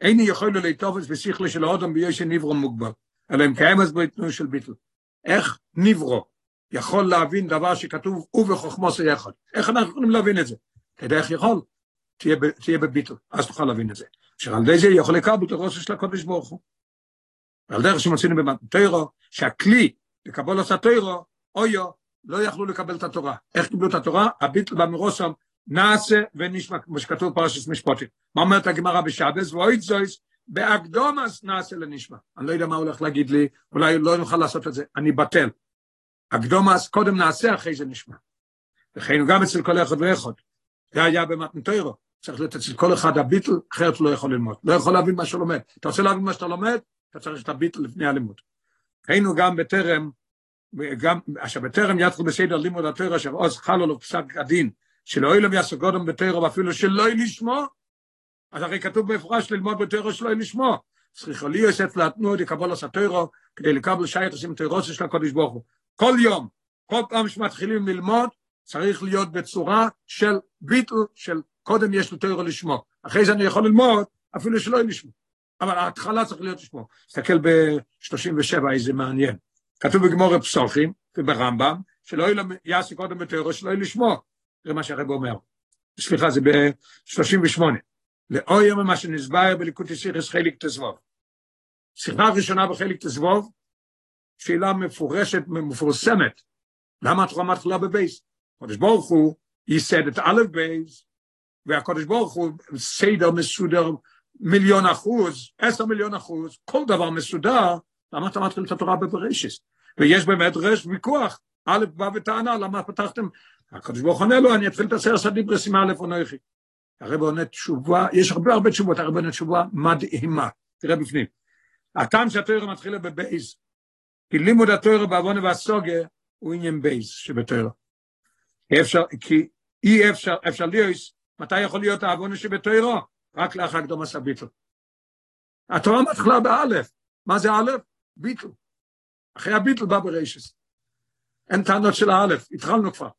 S1: איני יכול להתופס בשכלי של האודם ביושי נברו מוגבל, אלא אם קיים אז בהתנוי של ביטל. איך נברו יכול להבין דבר שכתוב ובחוכמו זה יחד? איך אנחנו יכולים להבין את זה? אתה יודע איך יכול? תהיה, תהיה בביטל, אז תוכל להבין את זה. אשר על ידי זה יכול לקבל בתורו של הקודש ברוך הוא. ועל דרך שמצינו במטוירו, שהכלי לקבל את הטוירו, אויו, לא יכלו לקבל את התורה. איך קיבלו את התורה? הביטל במרוסם נעשה ונשמע, כמו שכתוב פרשת משפוטים. מה אומרת הגמרא בשבס? ואויד זויס, באקדומס נעשה לנשמע. אני לא יודע מה הולך להגיד לי, אולי לא נוכל לעשות את זה, אני בטל. אקדומס, קודם נעשה, אחרי זה נשמע. וכן גם אצל כל אחד ואחד. זה היה במתנתוירו. צריך להיות אצל כל אחד הביטל, אחרת הוא לא יכול ללמוד. לא יכול להבין מה שהוא לומד. אתה רוצה להבין מה שאתה לומד? אתה צריך את הביטל לפני הלימוד. היינו גם בטרם, גם, אשר בטרם יתחיל בסדר לימוד התורה, אשר עוז חל לו פסק הדין, שלא ילם יעשו קודם בתורה, ואפילו שלא ישמו, אז הרי כתוב במפורש ללמוד בתורה שלא ישמו. צריכה לי יוסף להתנו עשה תוירו, כדי לקבל שייך עושים תוירוסי של הקודש ברוך הוא. כל יום, כל פעם שמתחילים ללמוד, צריך להיות בצורה של ביטל, של קודם יש לי תוירו לשמו. אחרי זה אני יכול ללמוד, אפילו שלא ישמו. אבל ההתחלה צריך להיות לשמו. תסתכל ב-37, איזה מעניין. כתוב בגמור פסוחים וברמב"ם, שלא יעשי קודם בתוירו, שלא לשמו. זה מה שהרב אומר. סליחה, זה ב-38. לאור יום מה שנסבר בליקוטי סיכס חלק תזבוב. שיחה ראשונה בחלק תזבוב, שאלה מפורשת, מפורסמת. למה התורה מתחילה בבייס? הקדוש ברוך הוא ייסד את א' בייס, והקדוש ברוך הוא סדר מסודר מיליון אחוז, עשר מיליון אחוז, כל דבר מסודר, למה אתה מתחיל את התורה בבראשית? ויש באמת מדרש ויכוח, א' בא וטענה, למה פתחתם? הקדוש ברוך עונה לו, אני אתחיל את עשרת הדיברות עם א' אנכי. הרב עונה תשובה, יש הרבה הרבה תשובות, הרב עונה תשובה מדהימה, תראה בפנים. הטעם שהתורה מתחילה בב', כי לימוד התורה בהבנה והשגה הוא עניין ב' שבתורה. אפשר, כי אי אפשר, אפשר להיות, מתי יכול להיות ההבנה שבתורה? רק לאחר קדום הסביטל. התורה מתחילה באלף, מה זה אלף? ביטל. אחרי הביטל בא ברשס. אין טענות של האלף, התחלנו כבר.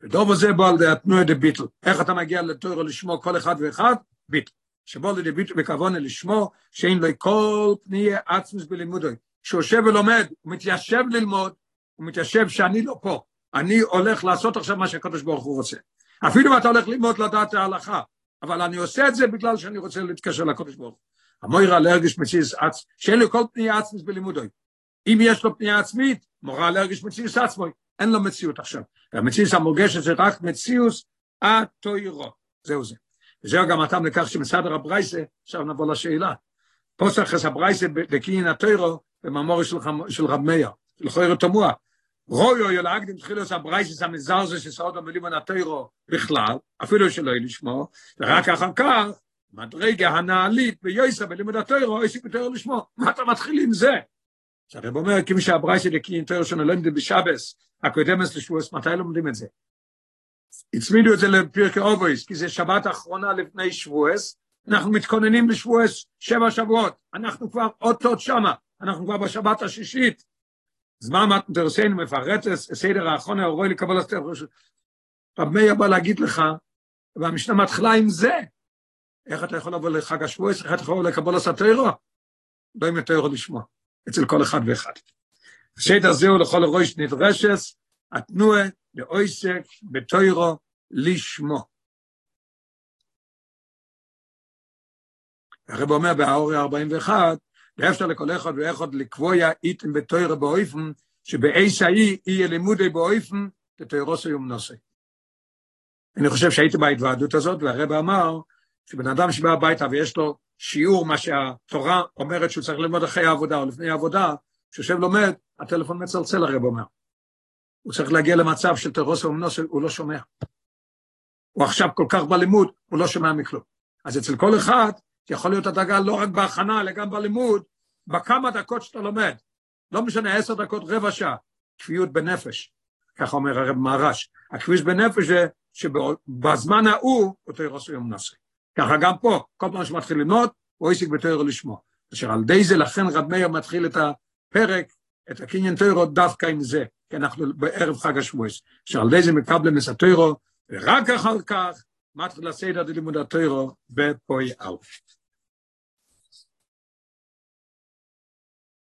S1: ודוב הזה בא על דה ביטל. איך אתה מגיע לתוירו לשמו כל אחד ואחד? ביטל. שבו לידי ביטל בכוונה לשמו, שאין לו כל פניה עצמוס בלימודוי. שהוא יושב ולומד, הוא מתיישב ללמוד, הוא מתיישב שאני לא פה. אני הולך לעשות עכשיו מה שהקדוש ברוך הוא רוצה. אפילו אם אתה הולך ללמוד לדעת ההלכה, אבל אני עושה את זה בגלל שאני רוצה להתקשר לקדוש ברוך הוא. המוירה להרגיש מציאס עצ... שאין לו כל פניה עצמוס בלימודוי. אם יש לו פניה עצמית, מורה להרגיש מציאס עצמוי. אין לו מציאות עכשיו. והמציאות המורגשת זה רק מציאות התוירו. זהו זה. וזהו גם הטעם לכך שמסדר הברייסה, עכשיו נבוא לשאלה. פוסח את הברייסה בקניין התוירו במאמור של, רב מאיר, של חויר תמוה. רויו ילהגדים תחילוס הברייסס המזרזו שסעוד המילים התוירו בכלל, אפילו שלא יהיה לשמו, ורק אחר כך, מדרגה הנעלית ביוסה בלימוד התוירו, לי בתוירו לשמו. מה אתה מתחיל עם זה? שהרב אומר, כמי שהברייסה לקניין תוירו שלנו לא לומדים בשבס, הקודמס לשבועס, מתי לומדים את זה? הצמידו את זה לפרקי אובויס, כי זה שבת אחרונה לפני שבועס, אנחנו מתכוננים לשבועס שבע שבועות, אנחנו כבר אותות שמה, אנחנו כבר בשבת השישית, זמן מתנדרסיין מפרט סדר האחרון הרואי לקבל את רב מאיר בא להגיד לך, והמשנה מתחילה עם זה. איך אתה יכול לבוא לחג השבועס, איך אתה יכול לקבל הטרו? לא עם הטרו לשמוע, אצל כל אחד ואחד. השדר זהו לכל הראש נדרשס, התנועה לאויסק בטוירו לשמו. הרב אומר באורי 41, ואפשר לכל אחד ואחד לקבוע איתם בתוירו באויפן, שבאיס האי יהיה לימודי באויפן, תתוירוסו יום נושא. אני חושב שהייתי בהתוועדות הזאת, והרב אמר שבן אדם שבא הביתה ויש לו שיעור, מה שהתורה אומרת שהוא צריך ללמוד אחרי העבודה או לפני העבודה, כשיושב לומד, הטלפון מצלצל, הרב אומר. הוא צריך להגיע למצב של תרוס ומנוס, הוא לא שומע. הוא עכשיו כל כך בלימוד, הוא לא שומע מכלום. אז אצל כל אחד יכול להיות הדאגה לא רק בהכנה, אלא גם בלימוד, בכמה דקות שאתה לומד. לא משנה, עשר דקות, רבע שעה, כפיות בנפש. ככה אומר הרב מהרש. הכביש בנפש זה שבזמן ההוא אותו ירוס יום נעשה. ככה גם פה, כל פעם שמתחיל ללמוד, הוא עסק בתוירו לשמוע. אשר על די זה לכן רב מאיר מתחיל את הפרק, את הקניין תוירו דווקא עם זה, כי אנחנו בערב חג השבועס. אשר על די זה מקבלם את התוירו, ורק אחר כך מתחיל הסדר ללימוד התוירו בפוי א'.